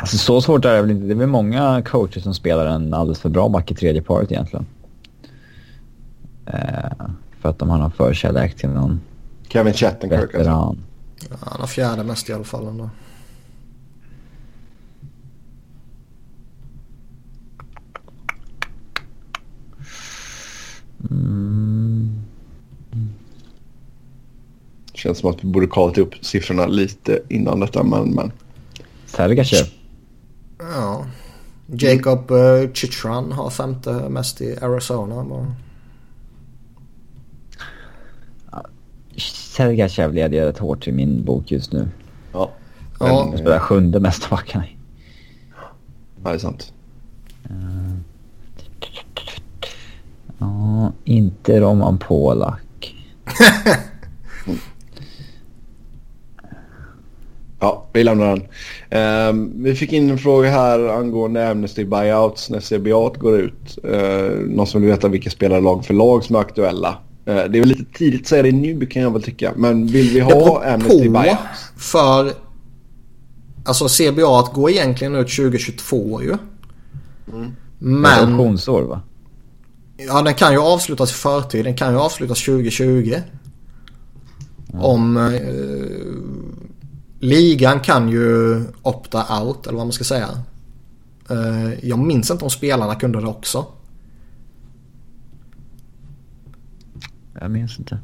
Alltså så svårt är det väl inte. Det är väl många coacher som spelar en alldeles för bra back i tredje paret egentligen. Uh, för att de har någon förkärlek till någon Kevin Chattenkirk alltså. Ja, han har fjärde mest i alla fall ändå. Mm. Känns som att vi borde kollat upp siffrorna lite innan detta men... men. Sergachev. Ja. Jacob uh, Chitran har femte mest i Arizona. Bara. Sergachev leder rätt hårt i min bok just nu. Ja. Ja. Han spelar sjunde mesta backarna. Ja, det är sant. Ja, inte Roman Polak. Ja, vi lämnar den. Ehm, vi fick in en fråga här angående Amnesty Buyouts när CBA går ut. Uh, någon som vill veta vilka spelare lag för lag som är aktuella. Uh, det är väl lite tidigt att säga det nu kan jag väl tycka. Men vill vi ha Amnesty Buyouts? för alltså CBA går egentligen ut 2022 ju. Men... Men Optionsår va? ja, den kan ju avslutas i förtid. Den kan ju avslutas 2020. Om eh, ligan kan ju opta out eller vad man ska säga. Eh, jag minns inte om spelarna kunde det också. Jag minns inte.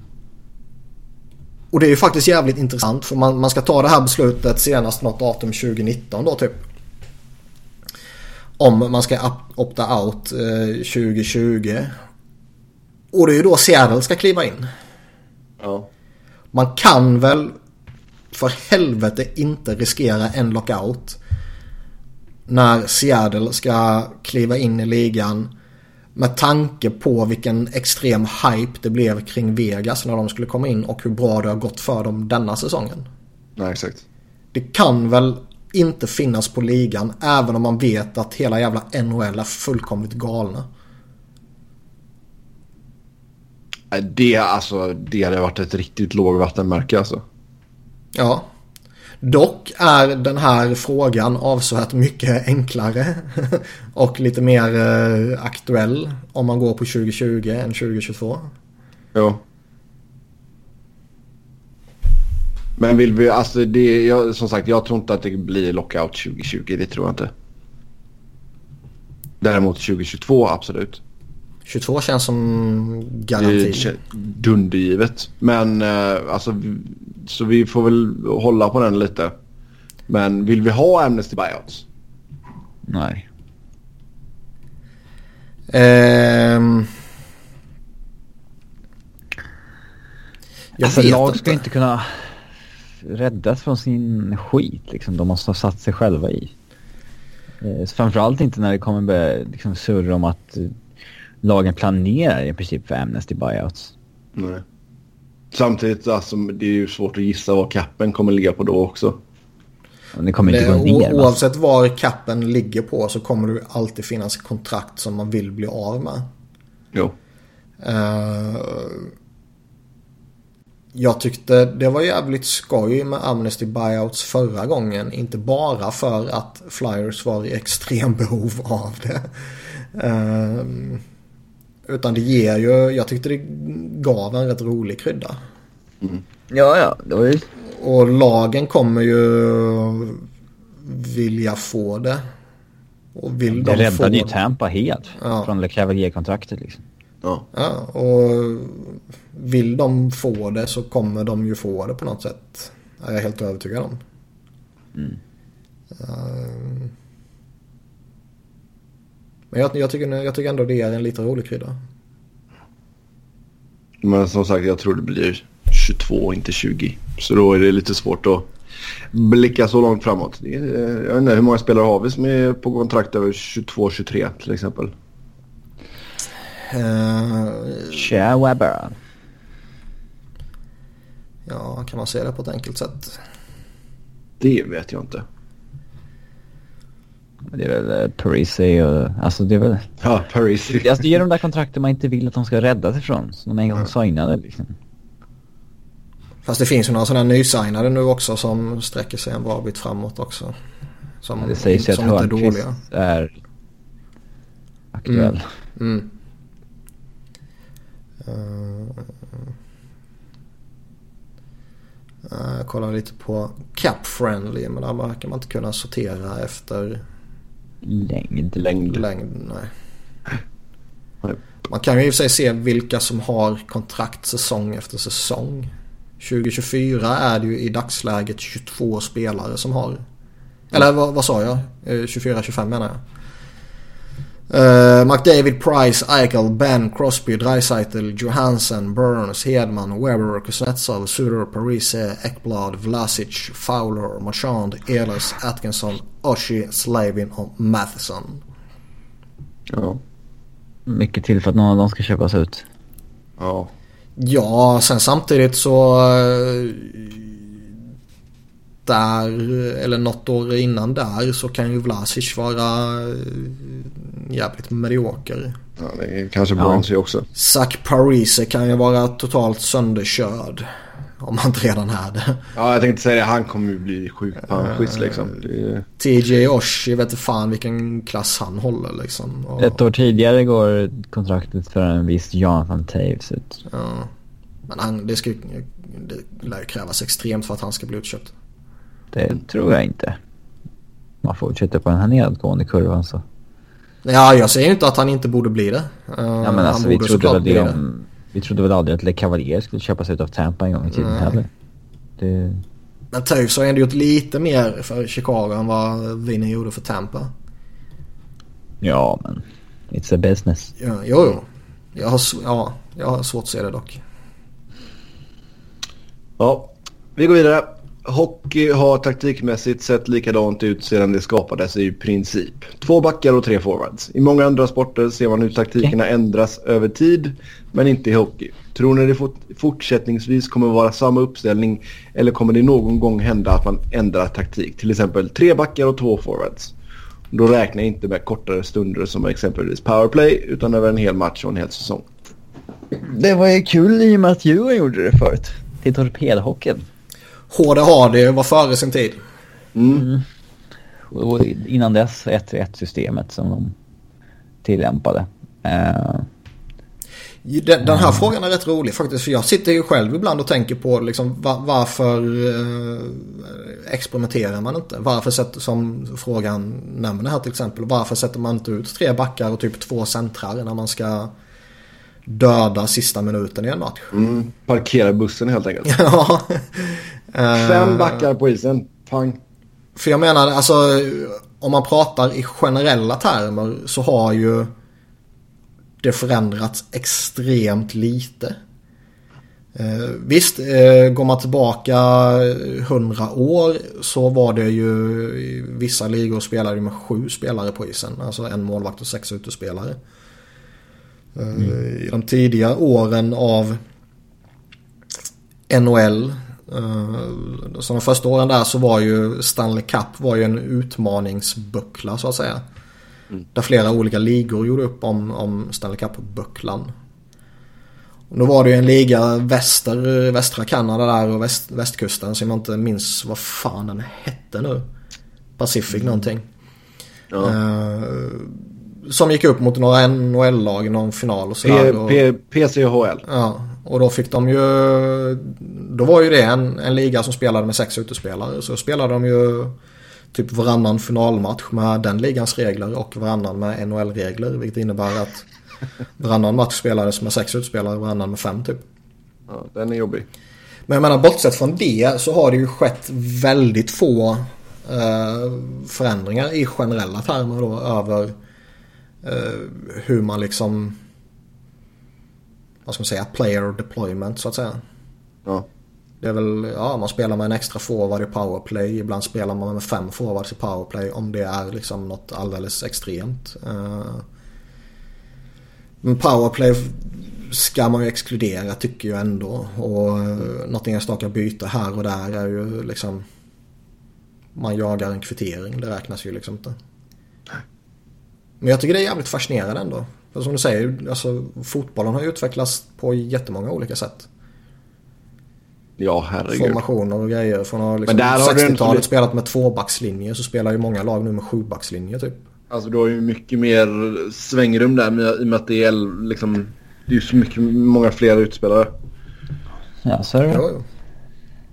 Och det är ju faktiskt jävligt intressant för man, man ska ta det här beslutet senast något datum 2019 då typ. Om man ska op- opta out eh, 2020. Och det är ju då Seattle ska kliva in. Ja. Man kan väl för helvete inte riskera en lockout. När Seattle ska kliva in i ligan. Med tanke på vilken extrem hype det blev kring Vegas när de skulle komma in och hur bra det har gått för dem denna säsongen. Nej, exakt. Det kan väl inte finnas på ligan även om man vet att hela jävla NHL är fullkomligt galna. Det, alltså, det hade varit ett riktigt lågvattenmärke alltså. Ja. Dock är den här frågan avsevärt mycket enklare och lite mer eh, aktuell om man går på 2020 än 2022. Jo. Men vill vi, alltså det, jag, som sagt jag tror inte att det blir lockout 2020, det tror jag inte. Däremot 2022 absolut. 22 känns som garanti. dundergivet. Men eh, alltså, vi- så vi får väl hålla på den lite. Men vill vi ha Amnesty Buyouts? Nej. Ehm... Jag alltså lag inte. ska inte kunna räddas från sin skit liksom. De måste ha satt sig själva i. Eh, framförallt inte när det kommer börja liksom, surra om att lagen planerar i princip för Amnesty buyouts. Nej. Samtidigt alltså, det är ju svårt att gissa vad kappen kommer ligga på då också. Det kommer inte Det, gå ner. oavsett var kappen ligger på så kommer det alltid finnas kontrakt som man vill bli av med. Jo. Eh, jag tyckte det var jävligt skoj med Amnesty Buyouts förra gången. Inte bara för att Flyers var i extrem behov av det. Eh, utan det ger ju, jag tyckte det gav en rätt rolig krydda. Ja, ja. Det var ju... Och lagen kommer ju vilja få det. Och vill Det de få räddade ju Tampa helt Ja. från Le Cavalier-kontraktet liksom. Ja. Ja, och vill de få det så kommer de ju få det på något sätt. Är jag helt övertygad om. Mm. Eh, Men jag, jag, tycker, jag tycker ändå det är en lite rolig krydda. Men som sagt, jag tror det blir 22 inte 20. Så då är det lite svårt att blicka så långt framåt. Är, jag vet inte, hur många spelare har vi som är på kontrakt över 22-23 till exempel? Uh, Tja Webber. Ja, kan man säga det på ett enkelt sätt? Det vet jag inte. Det är väl eh, Parisi och... Alltså det är väl... Ja, Parisi. Alltså det är de där kontrakten man inte vill att de ska räddas ifrån. Som de en gång signade liksom. Fast det finns ju några sådana nysignade nu också som sträcker sig en bra bit framåt också. Som, Ja, det sägs ju att som inte är Hörnqvist dåliga. är aktuell. Mm. Uh, uh, jag kollar lite på Cap Friendly men där verkar man inte kunna sortera efter Längd. Längd. längd. Nej. Nej. Man kan ju i och för sig se vilka som har kontrakt säsong efter säsong. 2024 är det ju i dagsläget 22 spelare som har. Eller vad, vad sa jag? Eh, 24-25 menar jag. Uh, McDavid, Price, Eichel, Ben, Crosby, Dreisaitl, Johansson, Burns, Hedman, Weber, Kuznetsov, Suter, Parise, Ekblad, Vlasic, Fowler, Marchand, Ehlers, Atkinson, Oshie, Slavin och Matheson. Ja. Mycket till för att någon av dem ska köpas ut. Ja. Ja, sen samtidigt så... eh, Där, eller något år innan där så kan ju Vlasic vara eh, jävligt medioker. ja det är kanske Ja. Burns ju också. Zach Parise kan ju vara totalt sönderkörd. Om han inte redan är det. Ja, jag tänkte säga det. Han kommer ju bli sjuk panschis liksom. Det. TJ Oshie vet inte fan vilken klass han håller liksom. Och, Ett år tidigare går kontraktet för en viss Jonathan Taves ut. ja. Men han, det, ska, ju- det lär ju krävas extremt för att han ska bli utköpt. Det tror jag inte. Man fortsätter på den här nedåtgående kurvan så. Ja, jag säger inte att han inte borde bli det. Uh, Ja men alltså han vi borde trodde, väl det det. om, vi trodde väl aldrig att Le Cavalier skulle köpas ut av Tampa en gång i tiden Nej. heller. Det, Men Toews har ändå gjort lite mer för Chicago än vad Vinny gjorde för Tampa. ja men it's a business. Ja, jo, jo. Jag har, ja, jag har svårt att se det dock. Ja, vi går vidare. Hockey har taktikmässigt sett likadant ut sedan det skapades i princip. Två backar och tre forwards. I många andra sporter ser man hur taktikerna ändras över tid, men inte i hockey. Tror ni det fort fortsättningsvis kommer vara samma uppställning eller kommer det någon gång hända att man ändrar taktik? Till exempel tre backar och två forwards. Då räknar jag inte med kortare stunder som exempelvis powerplay utan över en hel match och en hel säsong. Det var ju kul i och med att Djurgården gjorde det förut. Till torpedhockeyn. HD Hardy var före sin tid. Mm. Och innan dess 1-1 systemet som de tillämpade. Eh, Den, den här frågan är rätt rolig faktiskt. För jag sitter ju själv ibland och tänker på liksom, va- varför eh, experimenterar man inte? Varför sätter, som frågan nämner här till exempel. Varför sätter man inte ut tre backar och typ två centrar när man ska döda sista minuten i en match? Mm. Parkera bussen helt enkelt. ja. Eh, Fem backar på isen. Pang. För jag menar, alltså om man pratar i generella termer så har ju det förändrats extremt lite. Eh, visst, eh, går man tillbaka hundra år så var det ju vissa ligor spelade med sju spelare på isen. Alltså en målvakt och sex utespelare. Eh, I de tidiga åren av NHL Eh, Så de första åren där så var ju Stanley Cup var ju en utmaningsbuckla så att säga. Där flera olika ligor gjorde upp om, om Stanley Cup-bucklan. Och Då var det ju en liga väster, västra Kanada där och väst, västkusten som jag inte minns vad fan den hette nu. Pacific någonting. Ja. Eh, som gick upp mot några NHL-lag i någon final och sådär. PCHL. Ja, och då fick de ju... Då var ju det en, en liga som spelade med sex utespelare. Så spelade de ju typ varannan finalmatch med den ligans regler och varannan med NHL-regler. Vilket innebär att varannan match spelades med sex utespelare, varannan med fem typ. Ja, den är jobbig. Men jag menar bortsett från det så har det ju skett väldigt få eh, förändringar i generella termer då över eh, hur man liksom... Vad ska man säga? Player deployment så att säga. Ja. Det är väl, ja man spelar med en extra forward i powerplay. Ibland spelar man med fem forwards i powerplay om det är liksom något alldeles extremt. Eh, men powerplay ska man ju exkludera tycker jag ändå. Och eh, något enstaka byte här och där är ju liksom... Man jagar en kvittering, det räknas ju liksom inte. Men jag tycker det är jävligt fascinerande ändå. För som du säger, alltså, fotbollen har utvecklats på jättemånga olika sätt. Ja, herregud. Formationer och grejer. Från liksom Men där har du inte 60-talet blivit- spelat med tvåbackslinjer så spelar ju många lag nu med sjubackslinjer typ. Alltså du har ju mycket mer svängrum där med, i och med att det är liksom... Det är ju så mycket, många fler utspelare. Ja, så är det. Jo, jo.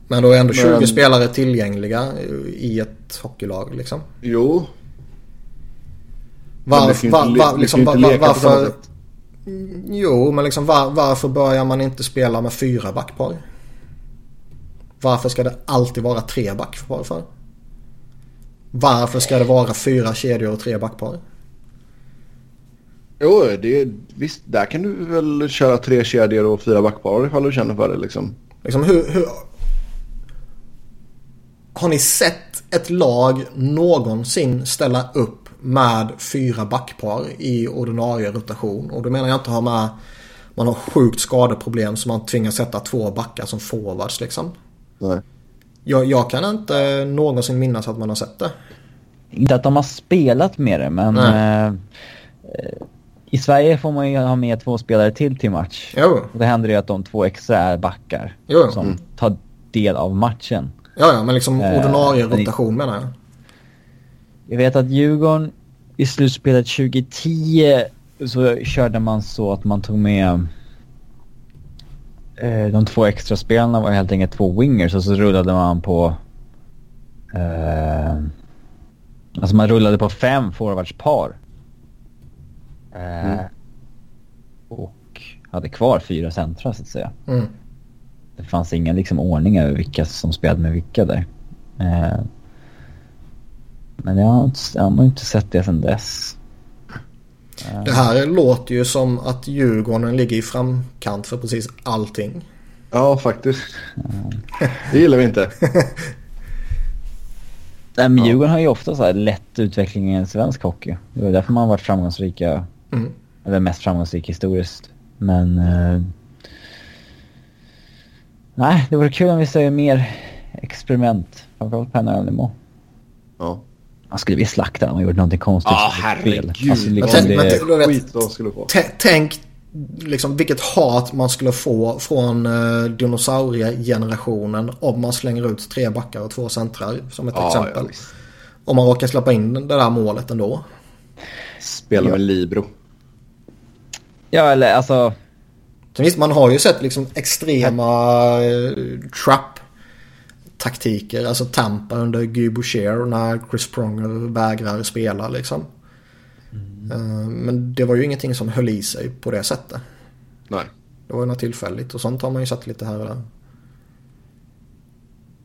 Men då är ändå 20 Men- spelare tillgängliga i ett hockeylag liksom. Jo. Var, var, liksom, kan var, varför... Jo, men liksom var, varför börjar man inte spela med fyra backpar? Varför ska det alltid vara tre backpar för? Varför ska det vara fyra kedjor och tre backpar? Jo, det, visst. Där kan du väl köra tre kedjor och fyra backpar ifall du känner för det liksom. Liksom hur, hur... Har ni sett ett lag någonsin ställa upp med fyra backpar i ordinarie rotation? Och då menar jag inte ha med... Man har sjukt skadeproblem så man tvingas sätta två backar som forwards liksom. Nej. Jag, jag kan inte någonsin minnas att man har sett det. Inte att de har spelat med det, men... Eh, eh, I Sverige får man ju ha med två spelare till till match. Jo, Och då händer det ju att de två extra är backar. Jo. Som Mm. tar del av matchen. ja, ja men liksom Eh, ordinarie i- rotation menar jag. Jag vet att Djurgården i slutspelet 2010 så körde man så att man tog med eh, de två extra spelarna var helt enkelt två wingers och så rullade man på eh, alltså man rullade på fem forwardspar. Eh, Mm. Och hade kvar fyra centra så att säga. Mm. Det fanns ingen liksom ordning över vilka som spelade med vilka där. Men jag har, inte, jag har inte sett det sedan dess. Det här låter ju som att Djurgården ligger i framkant för precis allting. Ja, faktiskt. Det gillar vi inte. Nej, men Djurgården har ju ofta så här lätt utveckling i en svensk hockey. Det är därför man har varit framgångsrika. Mm. Eller mest framgångsrik historiskt. Men... Eh, nej, det vore kul om vi ser mer experiment. Framförallt på NHL-nivå. Ja. Man skulle bli slaktad om man gjorde någonting konstigt. Ja, spel. herregud. Alltså, Men liksom tänk- det, men Skit de skulle få. Tä- Tänk liksom vilket hat man skulle få från uh, dinosauriegenerationen om man slänger ut tre backar och två centrar som ett Ja, exempel. ja, om man råkar släppa in det där målet ändå. Spela med Libro. ja, eller alltså... Så visst, man har ju sett liksom extrema uh, trap-taktiker. Alltså Tampa under Guy Boucher när Chris Pronger vägrar spela liksom. Eh, men det var ju ingenting som höll i sig på det sättet. Nej. Det var ju något tillfälligt och sånt har man ju sett lite här och där.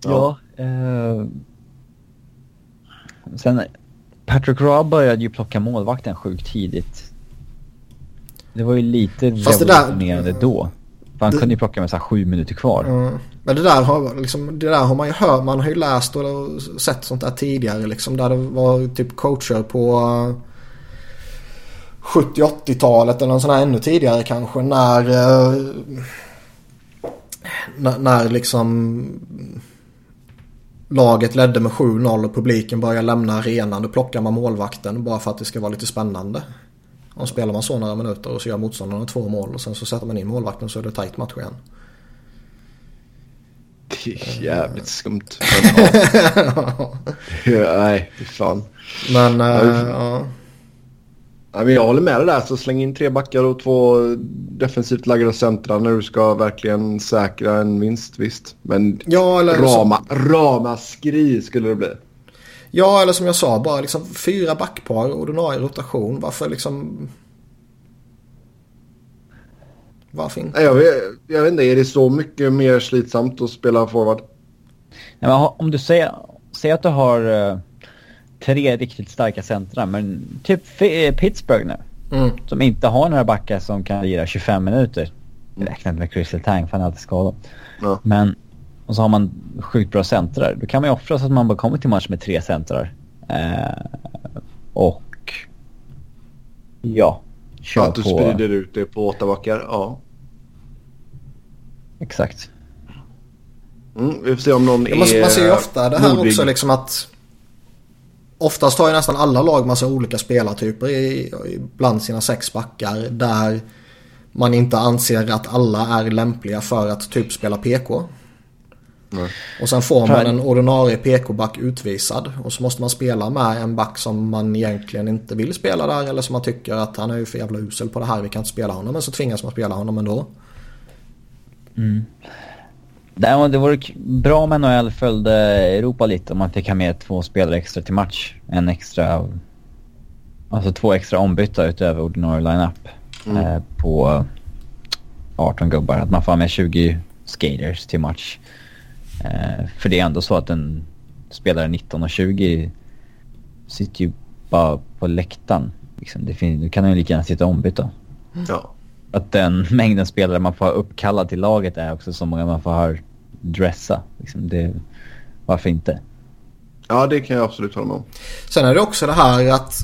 Ja. eh, sen Patrick Roy började ju plocka målvakten sjukt tidigt. Det var ju lite Fast det där- då. Han det- kunde ju plocka med så här sju minuter kvar. Mm. Men det där, har, liksom, det där har man ju hört, man har ju läst och sett sånt där tidigare liksom. Där det var typ coacher på eh, 70-80-talet eller någon sån här ännu tidigare kanske när eh, när, när liksom laget ledde med 7-0 och publiken börjar lämna arenan. Då plockar man målvakten bara för att det ska vara lite spännande. Om spelar man så några minuter och så gör motståndarna två mål och sen så sätter man in målvakten så är det tajt match igen. Det är jävligt skumt. Ja. Nej, fy fan. Men Ja, eh, vi- ja. Ja, men jag håller med dig där. Så släng in tre backar och två defensivt lagda centra när du ska verkligen säkra en vinst, visst. Men Ja, eller, rama, ramaskri skulle det bli. Ja, eller som jag sa, bara liksom fyra backpar, ordinarie rotation. Varför liksom... Varför inte? Jag vet, jag vet inte, är det så mycket mer slitsamt att spela forward? Nej, men om du säger, säger att du har eh, tre riktigt starka centra, men typ eh, Pittsburgh nu. Mm. Som inte har några backar som kan lira 25 minuter. Räknat med Crystal Tang för han är alltid skadad. Ja. Men, och så har man sjukt bra centrar. Då kan man ju offra så att man bara kommer till match med tre centrar. Eh, och ja, kör Att du på... sprider ut det på åtta backar. Ja. Exakt. Mm, vi får se om någon Ja, man, är man ser ju ofta det här modig. också liksom att Oftast har ju nästan alla lag massa olika spelartyper i, i bland sina sex backar där man inte anser att alla är lämpliga för att typ spela PK. Nej. Och sen får man en ordinarie PK-back utvisad och så måste man spela med en back som man egentligen inte vill spela där eller som man tycker att han är ju för jävla usel på det här, vi kan inte spela honom. Men så tvingas man spela honom ändå. Däremot det vore bra om NHL följde Europa lite om man fick ha med två spelare extra till match. En extra, alltså två extra ombytta utöver ordinarie lineup Mm. eh, på 18 gubbar. Att man får ha med 20 skaters till match. Eh, för det är ändå så att en spelare 19 och 20 sitter ju bara på läktaren. Liksom, det fin- då kan han ju lika gärna sitta ombytta. Ja. Att den mängden spelare man får ha uppkallad till laget är också så många man får ha dressa. Liksom det, varför inte? ja, det kan jag absolut hålla med om. Sen är det också det här att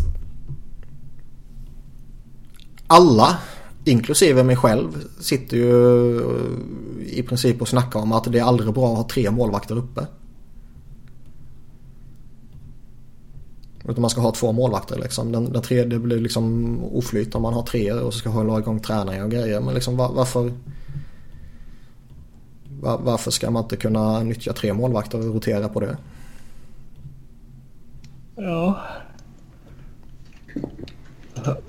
alla, inklusive mig själv, sitter ju i princip och snackar om att det är aldrig bra att ha tre målvakter uppe. Utan man ska ha två målvakter liksom. Den, den tredje blir liksom oflyt om man har tre och så ska hålla igång tränare och grejer. Men liksom var, varför... Var, varför ska man inte kunna nyttja tre målvakter och rotera på det? Ja.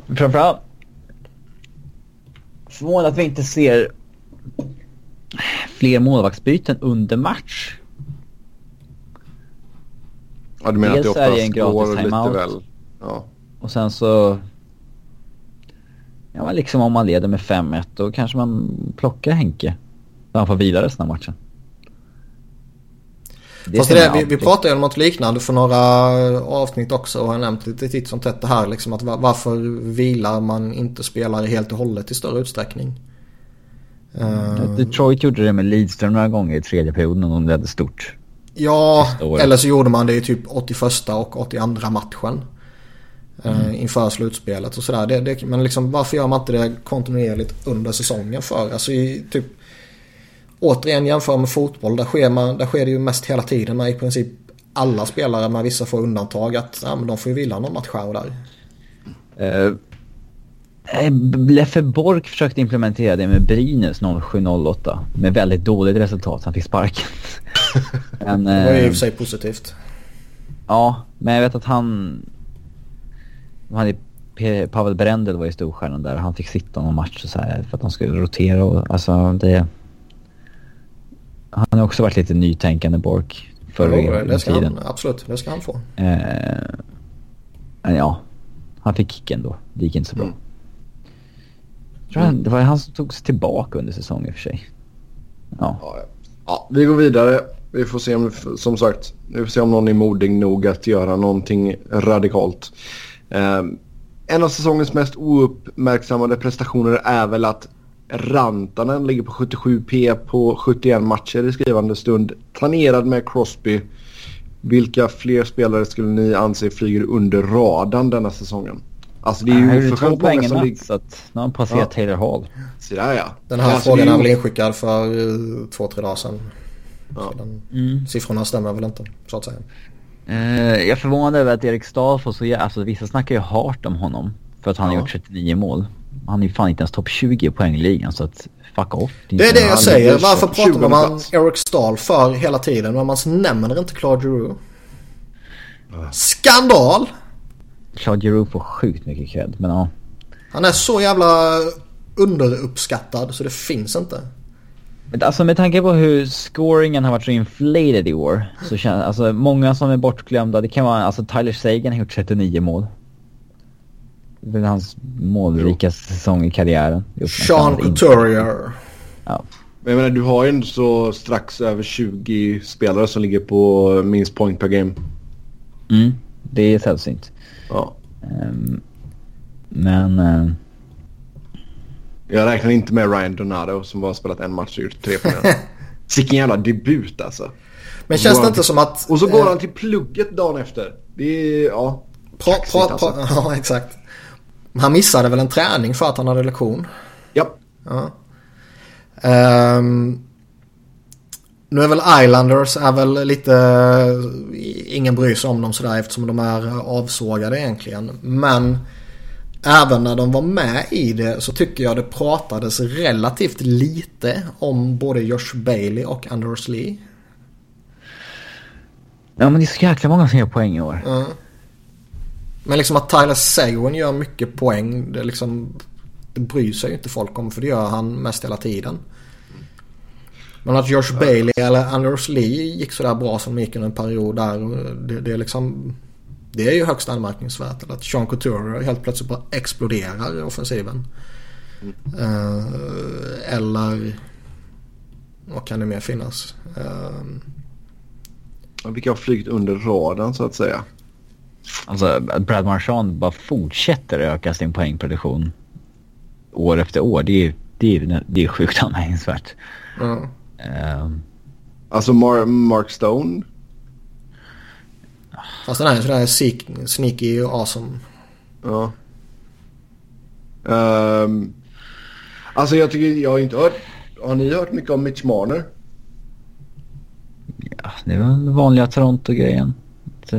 Framförallt förvånad att vi inte ser fler målvaktsbyten under match. Ja, du menar Dels att det är oftast en gratis timeout. väl... Ja. Och sen så... Ja, men liksom om man leder med 5-1 då kanske man plockar Henke. Så han får vila resten av matchen. Det Fast det är, vi, vi pratade ju om något liknande för några avsnitt också och har nämnt lite titt som tätt det här liksom att va- varför vilar man inte spelare helt och hållet i större utsträckning? Eh, Detroit gjorde det med Lidström några gånger i tredje perioden och de ledde stort. ja, eller så gjorde man det i typ 81 och 82 matchen. eh, Inför slutspelet och sådär. Det, det, men liksom varför gör man inte det kontinuerligt under säsongen för? Alltså i typ Återigen jämför med fotboll. Där sker, man, där sker det ju mest hela tiden med i princip alla spelare med vissa få undantag. Att ja, men de får ju vila någon match här och där. Uh, Leffe Bork försökte implementera det med Brynäs 0708 med väldigt dåligt resultat. Han fick sparken. men, Det var ju i och eh, för sig positivt. Ja, men jag vet att han... P- Pavel Brendel var ju storstjärnan där. Han fick sitta någon match så här för att de skulle rotera och alltså det... Han har också varit lite nytänkande Bork förr Jo, det ska tiden. han, absolut, det ska han få. Eh, men ja, han fick kicken då. Det gick inte så bra. Mm. Tror han, det var han som tog sig tillbaka under säsongen i och för sig. Ja. Ja, ja. ja, vi går vidare. Vi får se om, som sagt, vi får se om någon är modig nog att göra någonting radikalt. Eh, en av säsongens mest ouppmärksammade prestationer är väl att Rantanen ligger på 77p på 71 matcher i skrivande stund. Planerad med Crosby. Vilka fler spelare skulle ni anse flyger under radarn denna säsongen? Alltså det är ju två oförskämt många som ligger... så att nu har han passerat Ja. Taylor Hall. Så där ja. Den här Alltså, frågan är ju- väl inskickad för eh, två, tre dagar sedan. Ja. Så den, Mm. Siffrorna stämmer väl inte, så att säga. Eh, jag är förvånad över att Erik Stahl får så Alltså vissa snackar ju hårt om honom. För att han har Ja. gjort 39 mål. Han är fan inte ens topp 20 i poängligan så att fuck off. Det är inte- det jag säger. Varför pratar 20 man plats. Eric Stahl för hela tiden men man nämner inte Claude Giroux? Skandal! Claude Giroux får sjukt mycket cred men ja. Han är så jävla underuppskattad så det finns inte. Men alltså med tanke på hur scoringen har varit så inflated i år. Så känns alltså många som är bortglömda. Det kan vara alltså Tyler Sagan har gjort 39 mål. Det är hans målrikaste säsong i karriären. Sean. Couturier. Ja. Men jag menar, du har ju ändå så strax över 20 spelare som ligger på minst point per game. Mm, det är sällsynt. Ja. Ehm, Men... Eh, Jag räknar inte med Ryan Donato som bara spelat en match och gjort tre poäng. Vilken jävla debut alltså. Men känns det inte som att... Och så går eh, han till plugget dagen efter. Det är, ja. Pra, kaxigt, pra, alltså. pra, ja, exakt. Han missade väl en träning för att han hade lektion. Ja. Ja. Ehm, nu är väl Islanders är väl lite... Ingen bryr sig om dem sådär eftersom de är avsågade egentligen. Men även när de var med i det så tycker jag det pratades relativt lite om både Josh Bailey och Anders Lee. ja men det är så jäkla många som gör poäng i år. Ja. Men liksom att Tyler Seguin gör mycket poäng. Det, liksom, det bryr sig ju inte folk om för det gör han mest hela tiden. Men att Josh Bailey eller Anders Lee gick sådär bra som de gick under en period där. Det, det är liksom... Det är ju högst anmärkningsvärt. Eller att Sean Couture helt plötsligt bara exploderar i offensiven. Uh, eller... Vad kan det mer finnas? Uh, Vilka har flugit under radarn så att säga. Alltså att Brad Marchand bara fortsätter öka sin poängproduktion år efter år. Det är, det är, det är sjukt anmärkningsvärt. ja. Ehm, Alltså Mar- Mark Stone. Fast den här är sådär sneaky och awesome. Ja. Ehm, alltså jag tycker, jag har inte hört. Har ni hört mycket om Mitch Marner? ja, det är väl den vanliga Toronto-grejen. Att,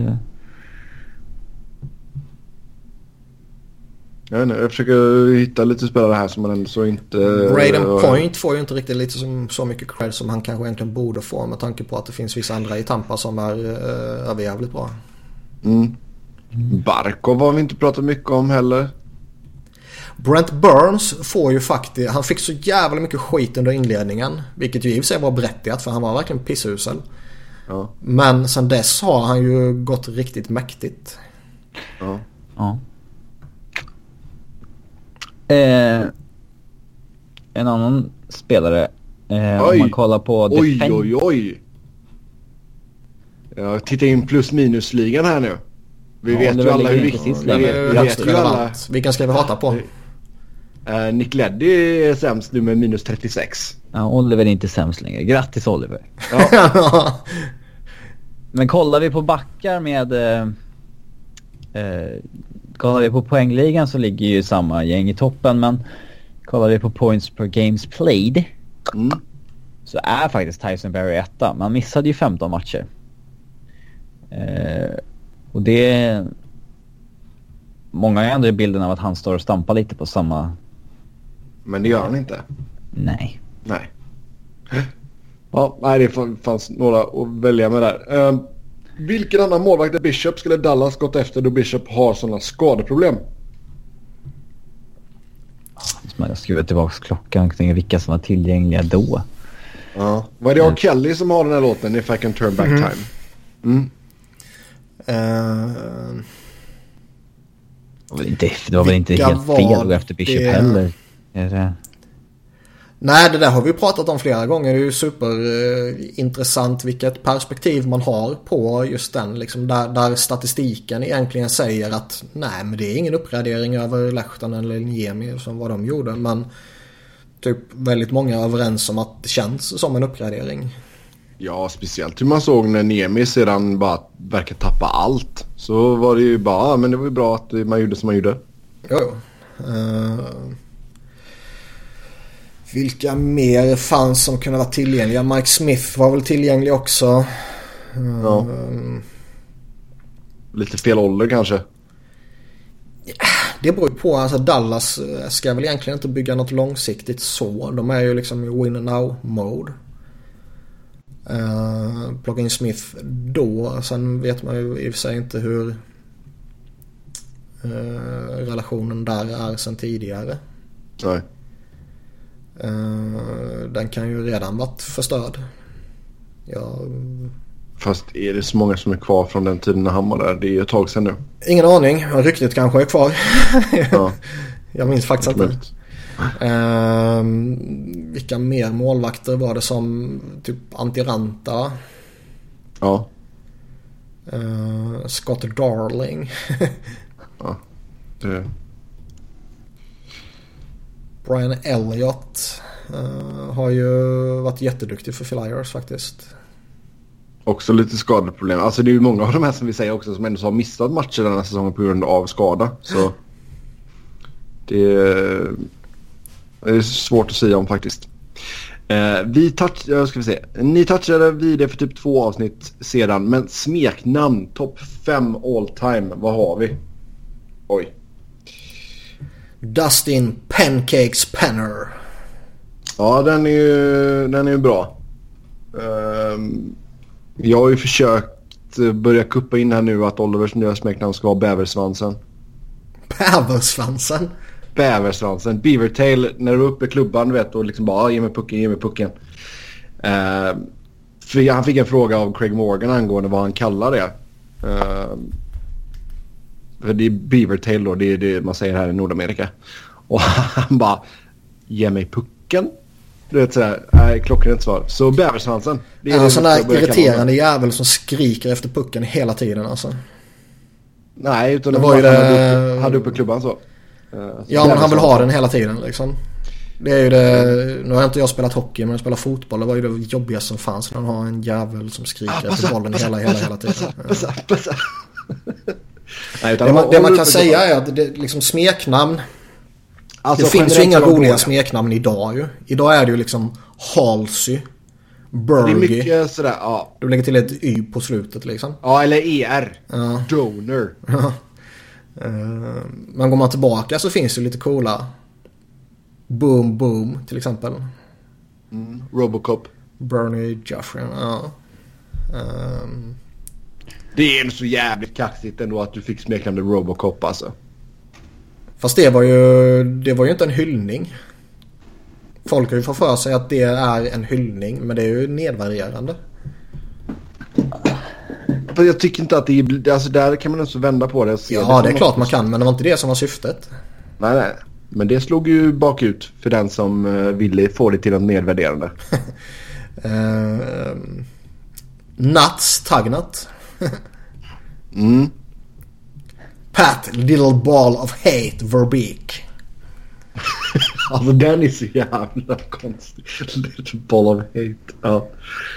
Jag, vet inte, jag försöker hitta lite spelare här som man ändå så inte... Braden eh, Point får ju inte riktigt lite som, så mycket cred som han kanske egentligen borde få med tanke på att det finns vissa andra i Tampa som är uh, överjävligt bra. Mm. Barkov har vi inte pratat mycket om heller. Brent Burns får ju faktiskt, han fick så jävla mycket skit under inledningen. Vilket ju i och för sig var berättigat för han var verkligen pissusel. Ja. Men sen dess har han ju gått riktigt mäktigt. ja. ja. Eh, en annan spelare. Eh, om man kollar på Oj, defen- oj, oj. Jag tittar in plus minus-ligan här nu. Vi Ja, vet ju alla hur viktigt... Det är vi högst vet ju alla... relevant. Vilken ska vi hata på? Uh, Nick Leddy är sämst nu med minus 36. Ja, Oliver är inte sämst längre. Grattis Oliver. Ja. Men kollar vi på backar med... Eh, eh, kollar vi på poängligan så ligger ju samma gäng i toppen men kollar vi på points per games played Mm. så är faktiskt Tyson Berry etta. Man missade ju 15 matcher. Eh, och det... Många har ändå bilden av att han står och stampar lite på samma... Men det gör han inte. Nej. Nej. Ja, nej, det fann- fanns några att välja med där. Uh, vilken annan målvakt än Bishop skulle Dallas gått efter då Bishop har sådana skadeproblem? Man har skruvat tillbaka klockan kring vilka som var tillgängliga då. Ja. Vad är det R. Kelly som har den här låten If I can turn back time? Mm. Eh, Det var väl inte, det var väl inte helt fel att gå efter Bishop det? heller. Är det? Nej, det där har vi pratat om flera gånger. Det är ju superintressant vilket perspektiv man har på just den. Liksom där, där statistiken egentligen säger att nej, men det är ingen uppgradering över Lehtonen eller Niemi som vad de gjorde. Men typ väldigt många är överens om att det känns som en uppgradering. Ja, speciellt hur man såg när Niemi sedan bara verkar tappa allt. Så var det ju bara, ja, men det var ju bra att man gjorde som man gjorde. Jo, jo. Eh, vilka mer fanns som kunde vara tillgängliga? Mike Smith var väl tillgänglig också. Ja. Eh, Lite fel ålder kanske. Det beror ju på. Alltså Dallas eh, ska väl egentligen inte bygga något långsiktigt så. De är ju liksom i win now mode. Uh, plocka in Smith då. Sen vet man ju i och för sig inte hur eh, relationen där är sen tidigare. Nej. Eh, den kan ju redan varit förstörd. Ja, Fast är det så många som är kvar från den tiden när han var där? Det är ju ett tag sedan nu. ingen aning. Ryktet kanske är kvar. Ja, Jag minns faktiskt inte. möjligt. Ehm, vilka mer målvakter var det som typ Antiranta? Ja. Uh, Scott Darling. Det... Brian Elliott uh, har ju varit jätteduktig för Flyers faktiskt. Också lite skadeproblem. Alltså det är ju många av de här som vi säger också som ändå har missat matcher den här säsongen på grund av skada. Så det är, det är svårt att säga om faktiskt. Eh, vi touch, ja, ska vi se. Ni touchade vid det för typ två avsnitt sedan. Men smeknamn, topp 5 all time. Vad har vi? Oj. Dustin Pancakes Penner. Ja, den är ju, den är ju bra. Um, jag har ju försökt börja kuppa in här nu att Olivers nya smeknamn ska vara Bäversvansen. Bäversvansen? Bäversvansen. Beavertail när du var uppe i klubban vet och liksom bara ge mig pucken, ge mig pucken. Uh, för han fick en fråga av Craig Morgan angående vad han kallar det. Uh, för det är Beavertail då, det är det man säger här i Nordamerika. Och han bara, ge mig pucken. Du vet sådär, nej klockrent svar. Så bäversvansen. Det är en sån där irriterande jävel som skriker efter pucken hela tiden alltså. Nej, utan det var ju det... hade, upp, hade uppe klubban så. Uh, ja, men han vill ha den hela tiden liksom. Det är ju det, nu har inte jag spelat hockey men jag spelar fotboll. Det var ju det jobbigaste som fanns. När man har en jävel som skriker ah, efter bollen passa, hela, hela, hela tiden. Passa, passa, Nej, det, man, det man kan säga är att det liksom smeknamn. Alltså, det finns ju inga roliga smeknamn idag ju. Idag är det ju liksom Halsey. Burgy. Det är mycket sådär, ja. Du lägger till ett Y på slutet liksom. Ja, eller ER. Ja. Donor. Ja. Uh, men går man tillbaka så finns det lite coola. Boom Boom till exempel. Mm. Robocop. Bernie Joffrin, ja. Um, det är så jävligt kaxigt ändå att du fick smeknamnet Robocop alltså. Fast det var ju, det var ju inte en hyllning. Folk har ju fått för sig att det är en hyllning men det är ju nedvärderande. Jag tycker inte att det är, alltså där kan man också vända på det och se Ja det, det är klart man kan men det var inte det som var syftet. Nej nej. Men det slog ju bakut för den som uh, ville få det till något nedvärderande. uh, nuts, Tagnat. Mm. Pat, little ball of hate, Verbeek. alltså den är så jävla konstig. Little ball of hate. Ja.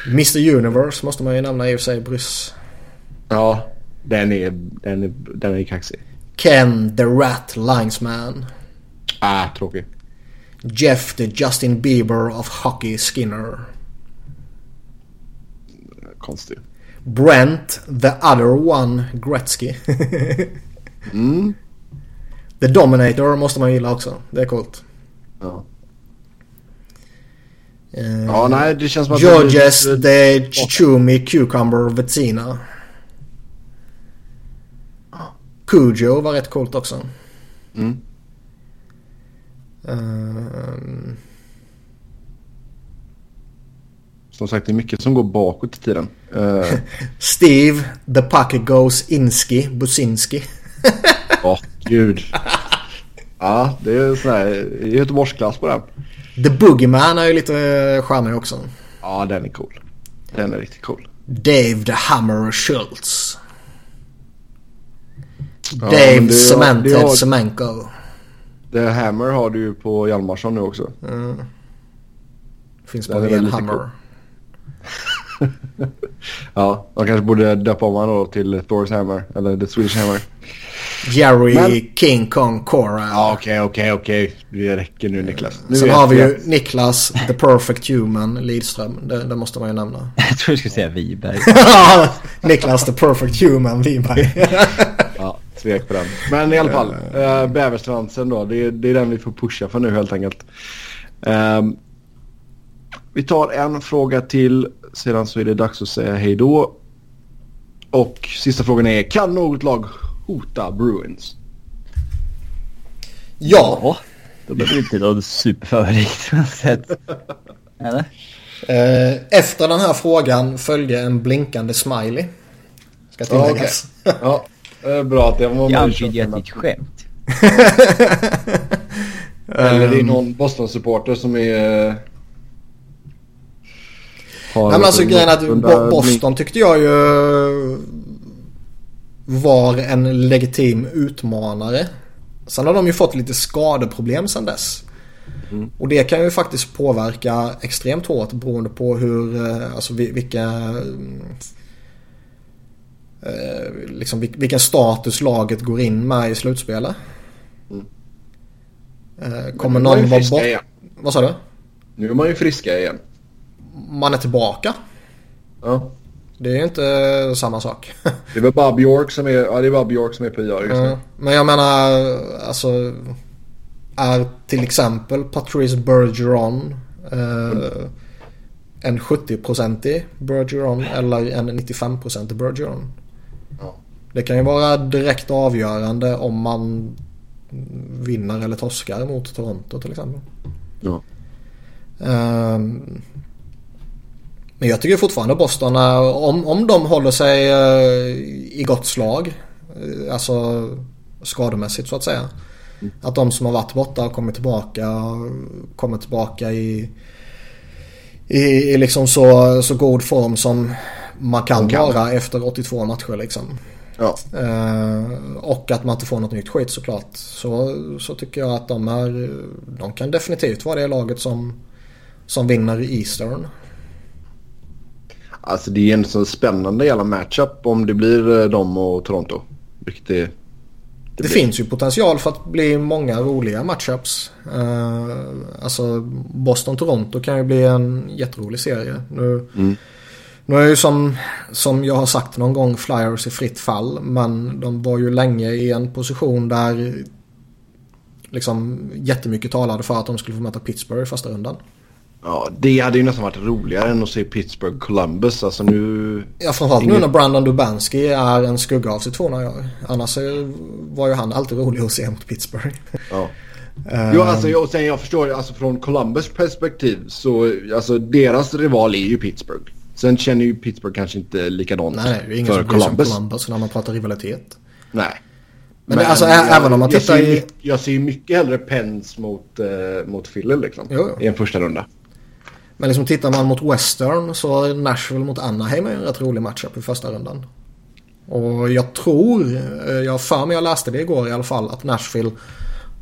Mr Universe måste man ju nämna i och för sig, Bryss. Ja, den är, den är, den är kaxig. Ken the Rat Linesman. Ah, tråkig. Jeff the Justin Bieber of Hockey Skinner. Konstig. Brent, the other one, Gretzky. mm. The Dominator måste man gilla också. Det är coolt. Ja. Uh, ja, nej, det känns som att... Georges det... the Chichumi Cucumber Vetsina. Cujo var rätt coolt också. Mm. Uh, som sagt, det är mycket som går bakåt i tiden. Uh... Steve, The Puck Goes Inski, Businski. Ja, oh, gud. Ja, det är sån här Göteborgsklass på den. The Boogeyman är ju lite charmig också. Ja, den är cool. Den är riktigt cool. Dave the Hammer Schultz. Dave ja, Cemented har... Semenko. The Hammer har du ju på Hjalmarsson nu också. Mm. Finns bara en Hammer. Cool. ja, de kanske borde döpa om honom till Thor's Hammer. Eller The Swedish Hammer. Jerry Men... King Kong Cora. Ja, okej, okej, okej. Det räcker nu Niklas. Nu Sen har vi ju Niklas, The Perfect Human, Lidström. Det, det måste man ju nämna. Jag tror du skulle säga Wiberg. Niklas, The Perfect Human, Wiberg. ja, svek på den. Men i alla fall, äh, bäversvansen då. Det, det är den vi får pusha för nu helt enkelt. Um, vi tar en fråga till. Sedan så är det dags att säga hej då. Och sista frågan är, kan något lag hota Bruins? Ja. ja då blir det inte någon superfavorit Eller? Eh, efter den här frågan följde en blinkande smiley. Ska tilläggas. Ja, okay. ja bra att det var Jag antydde ditt skämt. Eller det är någon Boston-supporter som är har Nej, men alltså grejen att Boston tyckte jag ju var en legitim utmanare. Sen har de ju fått lite skadeproblem sen dess. Mm. Och det kan ju faktiskt påverka extremt hårt beroende på hur, eh, alltså vilka eh, liksom vilken status laget går in med i slutspelet. Mm. Eh, kommer någon vara bort? Igen. Vad sa du? Nu är man ju friska igen. Man är tillbaka. Ja. Det är ju inte samma sak. det är väl bara Björk som är, ja, det är bara Björk som är på IR just nu. Men jag menar, alltså. Är till exempel Patrice Bergeron eh, en 70-procentig Bergeron eller en 95-procentig Bergeron? Ja. Det kan ju vara direkt avgörande om man vinner eller torskar mot Toronto till exempel. Ja. Um, men jag tycker fortfarande Boston, om, om de håller sig uh, i gott slag, uh, alltså skademässigt så att säga. Mm. Att de som har varit borta har kommit tillbaka, kommer tillbaka i, i, i liksom så, så god form som man kan, kan. vara efter 82 matcher liksom. Ja. Uh, och att man inte får något nytt skit såklart. Så, så tycker jag att de är, de kan definitivt vara det laget som, som vinner Eastern. Alltså det är en så spännande jävla matchup om det blir eh, dem och Toronto. Vilket det, det, det finns ju potential för att bli många roliga matchups. Uh, alltså Boston-Toronto kan ju bli en jätterolig serie. Nu, mm. nu är ju som, som jag har sagt någon gång Flyers i fritt fall. Men de var ju länge i en position där liksom jättemycket talade för att de skulle få möta Pittsburgh i första rundan. Ja, det hade ju nästan varit roligare än att se Pittsburgh Columbus. Alltså nu... Ja, framförallt ingen... nu när Brandon Dubansky är en skugga av sitt forna jag. Annars var ju han alltid rolig att se mot Pittsburgh. Ja. um... Jo, alltså och sen jag förstår alltså från Columbus perspektiv så alltså deras rival är ju Pittsburgh. Sen känner ju Pittsburgh kanske inte likadant Nej, det är ingen för som Columbus. Columbus när man pratar rivalitet. Nej. Men, Men alltså jag, även om man tittar jag ser, i... Jag ser ju mycket hellre Pens mot, uh, mot Philly liksom. Jo, jo. I en första runda. Men liksom tittar man mot Western så är Nashville mot Anaheim en rätt rolig matchup i första rundan. Och jag tror, eh, jag har för mig jag läste det igår i alla fall, att Nashville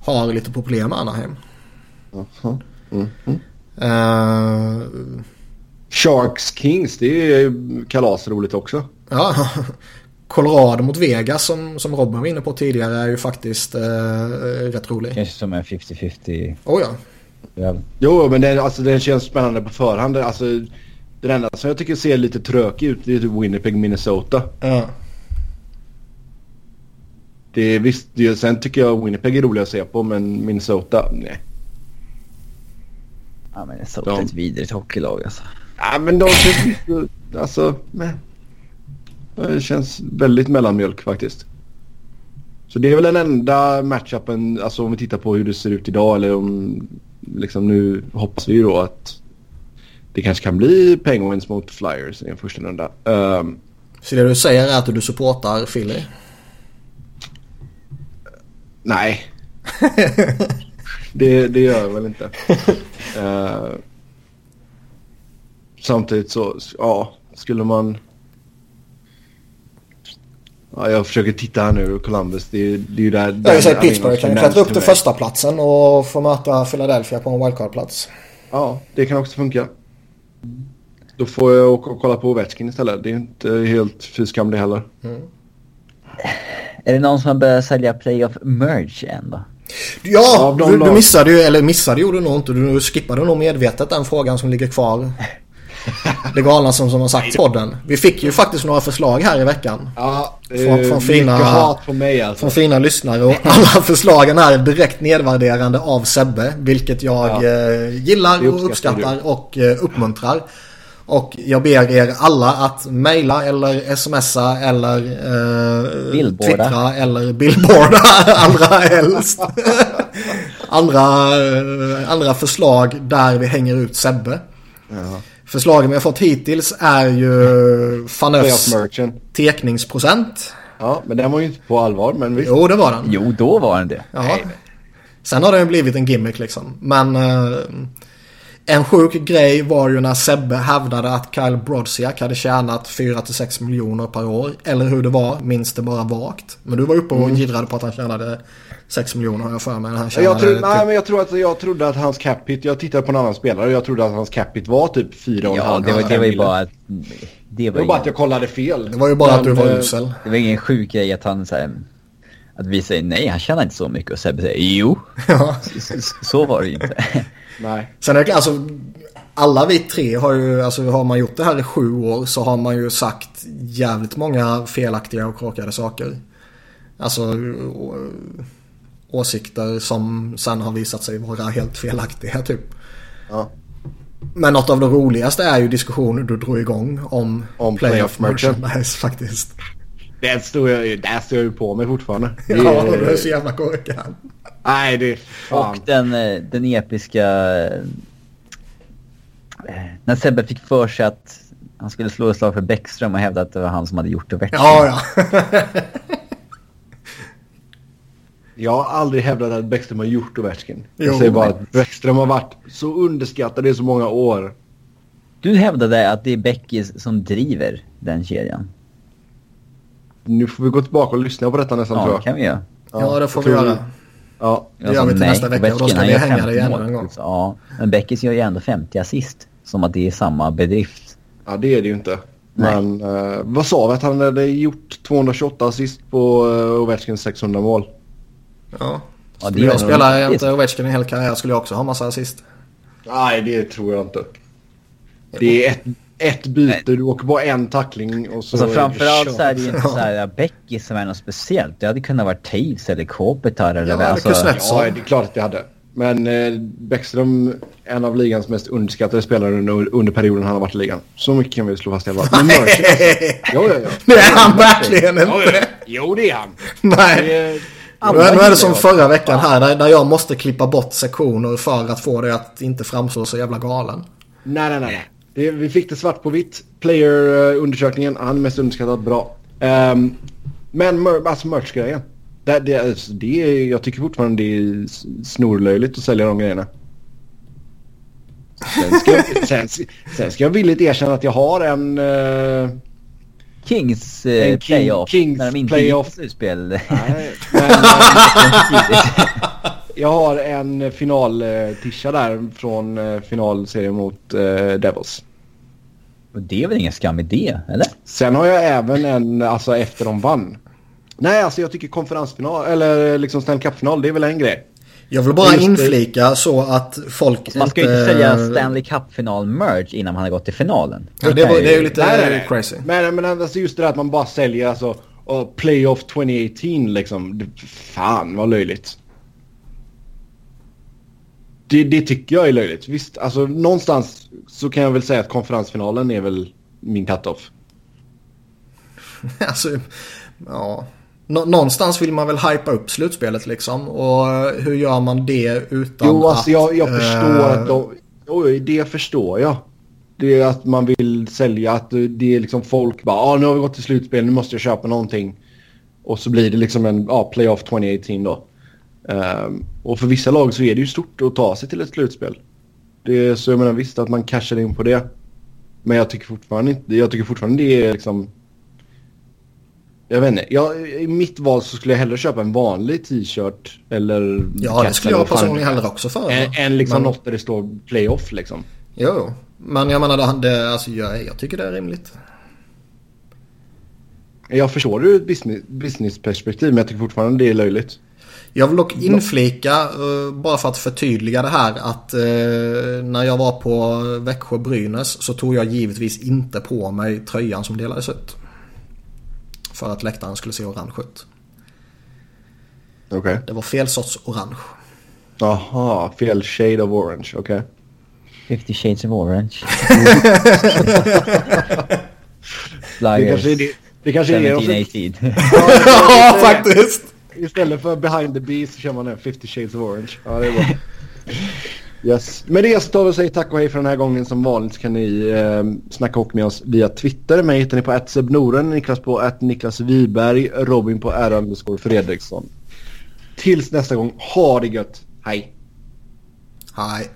har lite problem med Anaheim. Uh-huh. Mm-hmm. Uh, Sharks Kings, det är kalasroligt också. Ja, Colorado mot Vegas som, som Robin var inne på tidigare är ju faktiskt uh, rätt rolig. Kanske som en 50-50. Oh ja. Jo, men det, alltså, det känns spännande på förhand. Alltså, den enda som jag tycker ser lite trökig ut det är typ Winnipeg, Minnesota. Ja. Det är visst, det, sen tycker jag Winnipeg är rolig att se på men Minnesota, nej. Ja men Minnesota är ett vidrigt hockeylag alltså. Ja men de känns alltså, nej. Det känns väldigt mellanmjölk faktiskt. Så det är väl den enda matchupen, alltså om vi tittar på hur det ser ut idag eller om liksom nu hoppas vi ju då att det kanske kan bli Penguins mot Flyers i en första runda. Um, så det du säger är att du supportar Philly? Nej. det, det gör jag väl inte. Uh, samtidigt så, ja, skulle man... Ja, jag försöker titta här nu, Columbus. Det är, det är ju där... Jag säger Pittsburgh kan ju klättra upp till första platsen och få möta Philadelphia på en wildcard-plats. Ja, det kan också funka. Då får jag åka och kolla på Ovechkin istället. Det är inte helt fyskam det heller. Mm. Är det någon som börjar sälja playoff merch än då? Ja, du, du, missade ju, eller missade gjorde du nog inte. Du skippade nog medvetet den frågan som ligger kvar. Det galna som, som har sagt i podden. Vi fick ju faktiskt några förslag här i veckan. Ja, från, från, fina, hat på mig alltså. från fina lyssnare. Och alla förslagen är direkt nedvärderande av Sebbe. Vilket jag ja. eh, gillar och uppskattar och eh, uppmuntrar. Och jag ber er alla att mejla eller smsa eller eh, twittra eller billboarda allra helst. andra, eh, andra förslag där vi hänger ut Sebbe. Ja. Förslagen vi har fått hittills är ju Fanöfs tekningsprocent. Ja, men den var ju inte på allvar, men visst. Jo, det var den. Jo, då var den det. Ja. Sen har den blivit en gimmick liksom. Men uh, En sjuk grej var ju när Sebbe hävdade att Kyle Brodziak hade tjänat 4-6 miljoner per år. Eller hur det var, minns det bara vagt. Men du var uppe och Mm. på att han tjänade 6 miljoner har jag för mig. Han Jag, tror, typ- nej, men jag, tror att, jag trodde att hans cap hit, jag tittade på en annan spelare och jag trodde att hans cap hit var typ 4,5 Ja, det var, det var ju bara att... Det Det var, var bara att jag kollade fel. Det var ju bara att du Men, var eh, usel. det var ingen sjuk grej att han säger Att vi säger nej, han tjänar inte så mycket och Sebbe säger jo. Ja. Så, så- så var det ju inte. Nej. Sen är det alltså, alla vi tre har ju, alltså har man gjort det här i sju år så har man ju sagt jävligt många felaktiga och korkade saker. Alltså åsikter som sen har visat sig vara helt felaktiga typ. Ja. Men något av det roligaste är ju diskussionen du drog igång om, Om playoff playoff merchant. merchandise faktiskt. Det står jag, ju- där står jag ju på mig fortfarande. Det Ja, du är så jävla korkad. Nej, det fan. Och den, eh, den episka... eh, När Sebbe fick för sig att han skulle slå ett slag för Bäckström och hävda att det var han som hade gjort det. Ja, ja. Jag har aldrig hävdat att Bäckström har gjort Ovechkin. Jag Jo, säger bara att Bäckström har varit så underskattad i så många år. Du hävdade att det är Beckis som driver den kedjan. Nu får vi gå tillbaka och lyssna på detta nästan Ja, tror det jag. kan vi göra. Ja, det får vi göra. Ja, Det gör vi till nästa vecka och då ska vi hänga det 50 igen en gång. Ja, men Beckis gör ju ändå 50 assist. Som att det är samma bedrift. ja, det är det ju inte. Nej. Men eh, vad sa vi att han hade gjort 228 assist på uh, Ovechkins 600 mål? Ja. Ja, Skulle jag spela jämte Ovechkin en hel karriär skulle jag också ha massa assist. Nej, det tror jag inte. Det är ett, ett byte, du åker på en tackling och så... Och så är det framförallt så är det ju inte så här Beckis som är något speciellt. Det hade kunnat vara Taves eller Kopitar eller Ja, alltså. Ja, det är klart att det hade. Men eh, Bäckström, en av ligans mest underskattade spelare under, under perioden han har varit i ligan. Så mycket kan vi slå fast i alla fall. Men Mercer, alltså. Jo, jo, jo. Det är han verkligen inte. jo, det är han. Nej. Det är, nu är det som förra veckan här där, där jag måste klippa bort sektioner för att få det att inte framstå så jävla galen. nej, nej, nej. Det, vi fick det svart på vitt. Player-undersökningen, han är mest underskattad. Bra. Um, men mer, alltså merch-grejen. Det, det, alltså, det är, jag tycker fortfarande det är snorlöjligt att sälja de grejerna. Sen ska, jag- sen, sen ska jag villigt erkänna att jag har en... eh, Kings En eh, King- playoff. Kings när de inte playoff. slutspel. Nej, men, eh, jag har en final-tisha där från eh, finalserien mot eh, Devils. Och det är väl ingen skam i det, eller? Sen har jag även en, alltså efter de vann. Nej, alltså jag tycker konferensfinal, eller liksom Stanley Cup-final, det är väl en grej. Jag vill bara inflika så att folk Man ska ju inte sälja Stanley Cup-final-merch innan man har gått till finalen. Ja, det, var, det är ju lite Nej, nej, crazy. Men, men alltså just det där att man bara säljer alltså, och playoff 2018 liksom. Fan vad löjligt. Det, det tycker jag är löjligt. Visst, alltså någonstans så kan jag väl säga att konferensfinalen är väl min cut-off. Alltså, ja. Nå- någonstans vill man väl hypa upp slutspelet liksom. Och eh, hur gör man det utan Jo, att... alltså jag, jag förstår eh, att de... Oj, det förstår jag. Det är att man vill sälja, att det är liksom folk bara ah, nu har vi gått till slutspel, nu måste jag köpa någonting. Och så blir det liksom en ja, playoff 2018 då. Ehm, och för vissa lag så är det ju stort att ta sig till ett slutspel. Det så jag menar visst att man cashar in på det. Men jag tycker fortfarande inte, jag tycker fortfarande det är liksom... Jag vet inte, jag, i mitt val så skulle jag hellre köpa en vanlig t-shirt eller... Ja, det skulle jag personligen hellre också för. Än, än liksom Men- något där det står playoff liksom. Jo, men jag menar det, det, alltså, jag, jag tycker det är rimligt. Jag förstår det ur ett business, businessperspektiv men jag tycker fortfarande det är löjligt. Jag vill dock inflika, eh, bara för att förtydliga det här, att eh, när jag var på Växjö-Brynäs så tog jag givetvis inte på mig tröjan som delades ut. För att läktaren skulle se orange ut. Okej. Det var fel sorts orange. Jaha, fel shade of orange, okej. 50 shades of orange. Det kanske är det, det, kanske är det de ska- 1780. ja, faktiskt! Istället för behind the bees så kör man en 50 shades of orange. Ja, det är bra. Yes. Med det så tar vi och säger tack och hej för den här gången. Som vanligt så kan ni eh, snacka ihop med oss via Twitter. Mig hittar ni på @sebnoren, Niklas på att Niklas Wiberg, Robin på R Fredriksson. Tills nästa gång, ha det gött. Hej! Hej!